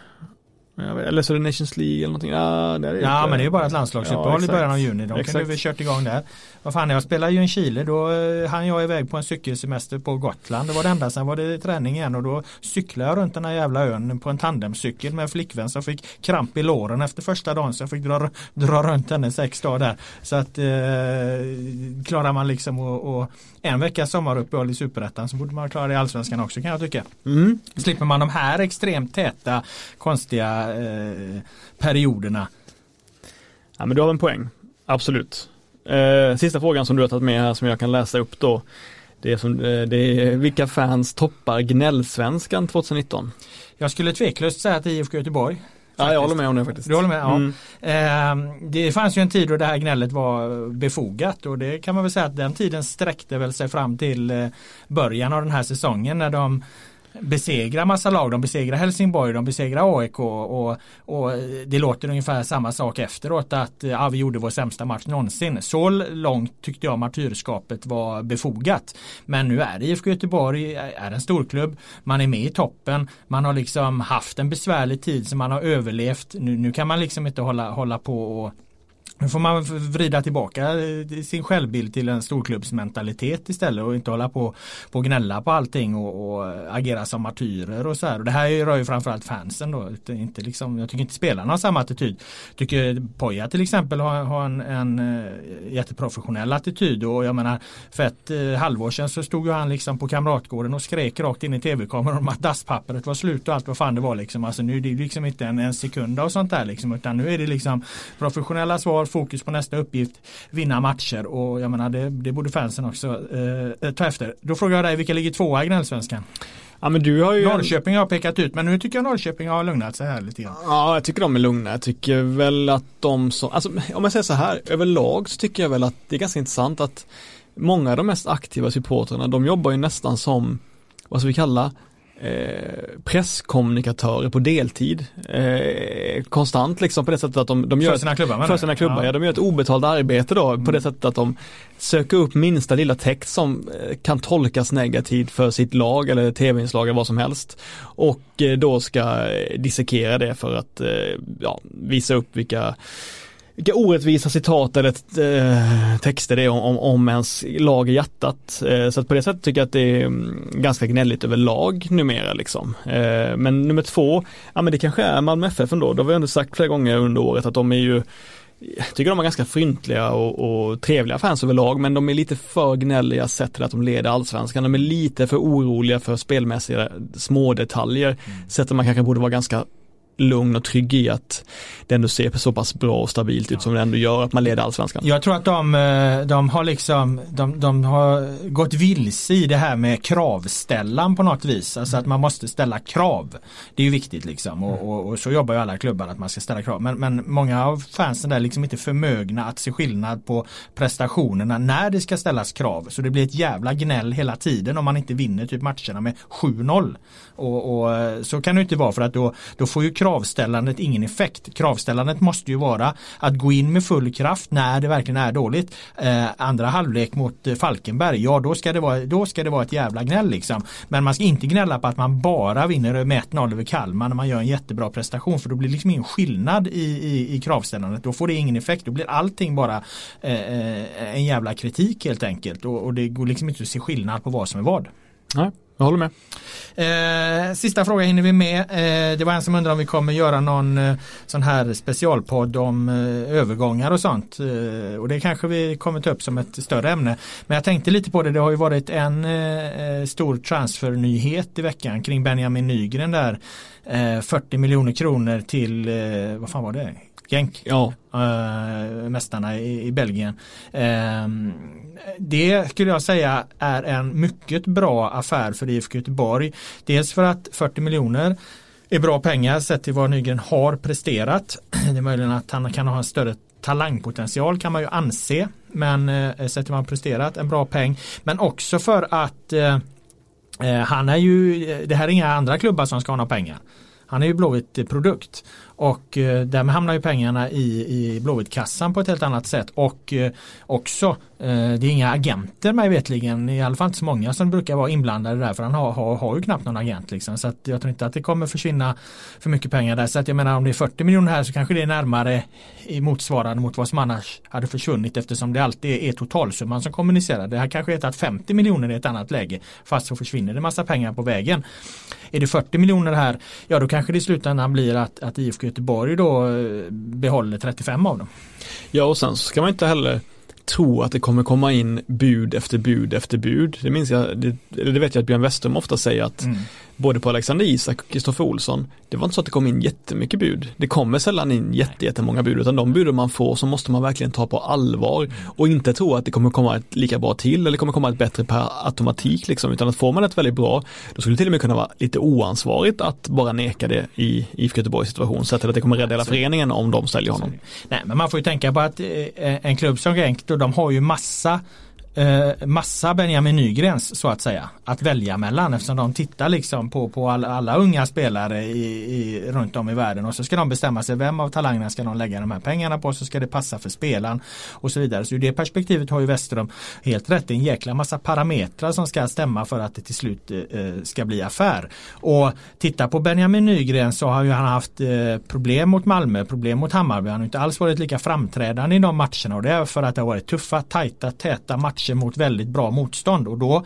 Eller så är det Nations League eller någonting. Ja, det är Ja inte. men det är ju bara ett landslagsuppehåll Ja, i början av juni. De kunde Exakt. väl kört igång där. Vad fan, jag spelar ju i Chile. Då eh, hann jag iväg på en cykelsemester på Gotland. Det var det enda. Sen var det träning igen och då cyklade jag runt den här jävla ön på en tandemcykel med en flickvän som fick kramp i låren efter första dagen. Så jag fick dra, dra runt henne sex dagar där. Så att eh, klarar man liksom och, och en veckas sommaruppehåll i Superettan så borde man klara det i Allsvenskan också kan jag tycka. Mm. Slipper man de här extremt täta konstiga eh, perioderna. Ja men du har en poäng. Absolut. Eh, sista frågan som du har tagit med här som jag kan läsa upp då. Det är, som, eh, det är vilka fans toppar gnällsvenskan 2019? Jag skulle tveklöst säga att IFK Göteborg. Ja jag håller med om det faktiskt. Du håller med? Ja. Mm. Eh, det fanns ju en tid då det här gnället var befogat och det kan man väl säga att den tiden sträckte väl sig fram till eh, början av den här säsongen när de besegra massa lag. De besegrar Helsingborg, de besegrar AIK och, och det låter ungefär samma sak efteråt att ja, vi gjorde vår sämsta match någonsin. Så långt tyckte jag martyrskapet var befogat. Men nu är det IFK Göteborg, är en storklubb, man är med i toppen, man har liksom haft en besvärlig tid som man har överlevt. Nu, nu kan man liksom inte hålla, hålla på och nu får man vrida tillbaka eh, sin självbild till en storklubbsmentalitet istället och inte hålla på på och gnälla på allting och, och eh, agera som martyrer och så här. Och det här rör ju framförallt fansen då. Inte liksom, jag tycker inte spelarna har samma attityd. Tycker Poja till exempel har, har en, en eh, jätteprofessionell attityd och jag menar för ett halvår sedan så stod ju han liksom på Kamratgården och skrek rakt in i tv-kameran om att dasspappret var slut och allt vad fan det var liksom. Alltså nu är det liksom inte en, en sekund av sånt där liksom utan nu är det liksom professionella svar, fokus på nästa uppgift, vinna matcher och jag menar det, det borde fansen också eh, ta efter. Då frågar jag dig, vilka ligger tvåa i Gnällsvenskan? Ja men du har ju Norrköping har pekat ut men nu tycker jag Norrköping har lugnat sig här lite grann. Ja, jag tycker de är lugna. Jag tycker väl att de som, alltså om jag säger så här, överlag så tycker jag väl att det är ganska intressant att många av de mest aktiva supportrarna, de jobbar ju nästan som, vad ska vi kalla, eh, presskommunikatörer på deltid. Eh, konstant liksom på det sättet att de, de gör För sina klubbar, menar för sina klubbar, Ja. ja. de gör ett obetalt arbete då Mm. på det sättet att de söker upp minsta lilla text som eh, kan tolkas negativt för sitt lag eller tv-inslag eller vad som helst. Och eh, då ska dissekera det för att ja, visa upp vilka vilka orättvisa citat eller eh, texter det är om, om, ens lag i hjärtat. Eh, så att på det sättet tycker jag att det är mm, ganska gnälligt överlag numera liksom. Eh, men nummer två, ja men det kanske är Malmö FF ändå. Det har vi ändå sagt flera gånger under året att de är ju jag tycker de är ganska fryntliga och, och, trevliga fans överlag men de är lite för gnälliga sett till att de leder allsvenskan. De är lite för oroliga för spelmässiga små detaljer. Mm. Sett att man kanske borde vara ganska lugn och trygg i att det ändå ser så pass bra och stabilt ut som det ändå gör att man leder allsvenskan. Jag tror att de, eh, de har liksom de, de har gått vilse i det här med kravställan på något vis. Alltså att man måste ställa krav. Det är ju viktigt liksom och, och, och så jobbar ju alla klubbar att man ska ställa krav. Men, men många av fansen är liksom inte förmögna att se skillnad på prestationerna när det ska ställas krav. Så det blir ett jävla gnäll hela tiden om man inte vinner typ matcherna med 7-0. Och, och, eh, så kan det inte vara för att då, då får ju kravställandet ingen effekt. Kravställandet måste ju vara att gå in med full kraft när det verkligen är dåligt. Eh, andra halvlek mot eh, Falkenberg, ja då ska, det vara, då ska det vara ett jävla gnäll liksom. Men man ska inte gnälla på att man bara vinner med 1-0 över Kalmar när man gör en jättebra prestation för då blir det liksom ingen skillnad i, i, i kravställandet. Då får det ingen effekt. Då blir allting bara eh, eh en jävla kritik helt enkelt och, och det går liksom inte att se skillnad på vad som är vad. Nej. Jag håller med. Eh, sista fråga hinner vi med. Eh, det var en som undrade om vi kommer göra någon eh, sån här specialpodd om eh, övergångar och sånt. Eh, och det kanske vi kommer ta upp som ett större ämne. Men jag tänkte lite på det. Det har ju varit en eh, eh stor transfernyhet i veckan kring Benjamin Nygren där. Eh, 40 miljoner kronor till, eh, vad fan var det? Genk. Ja. Uh, mästarna i, i Belgien. Uh, det skulle jag säga är en mycket bra affär för IFK Göteborg. Dels för att 40 miljoner är bra pengar sett till vad Nygren har presterat. Det är möjligen att han kan ha en större talangpotential kan man ju anse. Men eh, sett till vad han presterat, en bra peng. Men också för att eh, eh han är ju, det här är inga andra klubbar som ska ha några pengar. Han är ju Blåvitt produkt och eh, därmed hamnar ju pengarna i, i Blåvitt-kassan på ett helt annat sätt. Och eh, också Eh, det är inga agenter mig vetligen i alla fall inte så många som brukar vara inblandade där för han har, har, har ju knappt någon agent liksom så att jag tror inte att det kommer försvinna för mycket pengar där så att jag menar om det är 40 miljoner här så kanske det är närmare i motsvarande mot vad som annars hade försvunnit eftersom det alltid är totalsumman som kommunicerar. Det här kanske är att 50 miljoner i ett annat läge fast så försvinner det massa pengar på vägen. Är det 40 miljoner här, ja då kanske det i slutändan blir att, att IFK Göteborg då eh, behåller 35 av dem. Ja och sen så ska man inte heller tro att det kommer komma in bud efter bud efter bud. Det minns jag, det, det vet jag att Björn Westerholm ofta säger att mm både på Alexander Isak och Kristoffer Olsson, det var inte så att det kom in jättemycket bud. Det kommer sällan in jättemånga bud, utan de buden man får så måste man verkligen ta på allvar. Och inte tro att det kommer komma ett lika bra till eller kommer komma ett bättre per automatik liksom, utan att får man ett väldigt bra, då skulle det till och med kunna vara lite oansvarigt att bara neka det i IFK Göteborgs situation, så att det kommer rädda hela föreningen om de säljer honom. Nej, men man får ju tänka på att eh, en klubb som Genk, de har ju massa eh, massa Benjamin Nygrens så att säga att välja mellan eftersom de tittar liksom på, på alla, alla unga spelare i, i, runt om i världen och så ska de bestämma sig vem av talangerna ska de lägga de här pengarna på så ska det passa för spelaren och så vidare. Så ur det perspektivet har ju Westerholm helt rätt. Det är en jäkla massa parametrar som ska stämma för att det till slut eh, ska bli affär. Och titta på Benjamin Nygren så har ju han haft eh, problem mot Malmö, problem mot Hammarby. Han har inte alls varit lika framträdande i de matcherna och det är för att det har varit tuffa, tajta, täta matcher matcher mot väldigt bra motstånd och då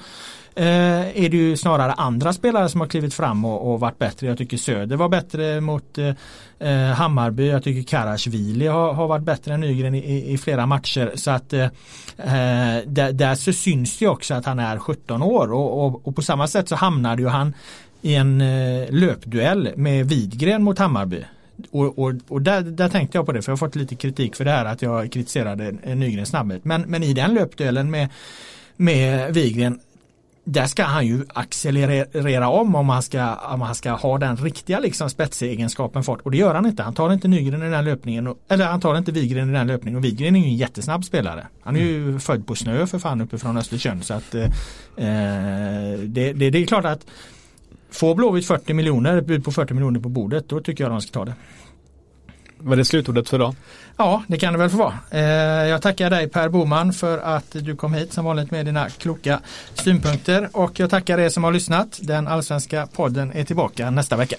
eh, är det ju snarare andra spelare som har klivit fram och, och varit bättre. Jag tycker Söder var bättre mot eh, eh Hammarby. Jag tycker Karasvili har, har varit bättre än Nygren i, i flera matcher. Så att eh, eh, där, där, så syns det också att han är 17 år och, och, och på samma sätt så hamnade ju han i en eh, löpduell med Widgren mot Hammarby. Och, och, och där, där, tänkte jag på det för jag har fått lite kritik för det här att jag kritiserade Nygrens snabbhet. Men, men i den löpduellen med, med Wigren där ska han ju accelerera om om han ska, om han ska ha den riktiga liksom spetsegenskapen fart och det gör han inte. Han tar inte Nygren i den löpningen och, eller han tar inte Wigren i den löpningen och Wigren är ju en jättesnabb spelare. Han är ju mm. född på snö för fan uppifrån Östersund så att eh, eh det, det, det, är klart att Får Blåvitt 40 miljoner, ett bud på 40 miljoner på bordet, då tycker jag de ska ta det. Var det slutordet för idag? Ja, det kan det väl få vara. Eh, jag tackar dig Per Boman för att du kom hit som vanligt med dina kloka synpunkter och jag tackar er som har lyssnat. Den allsvenska podden är tillbaka nästa vecka.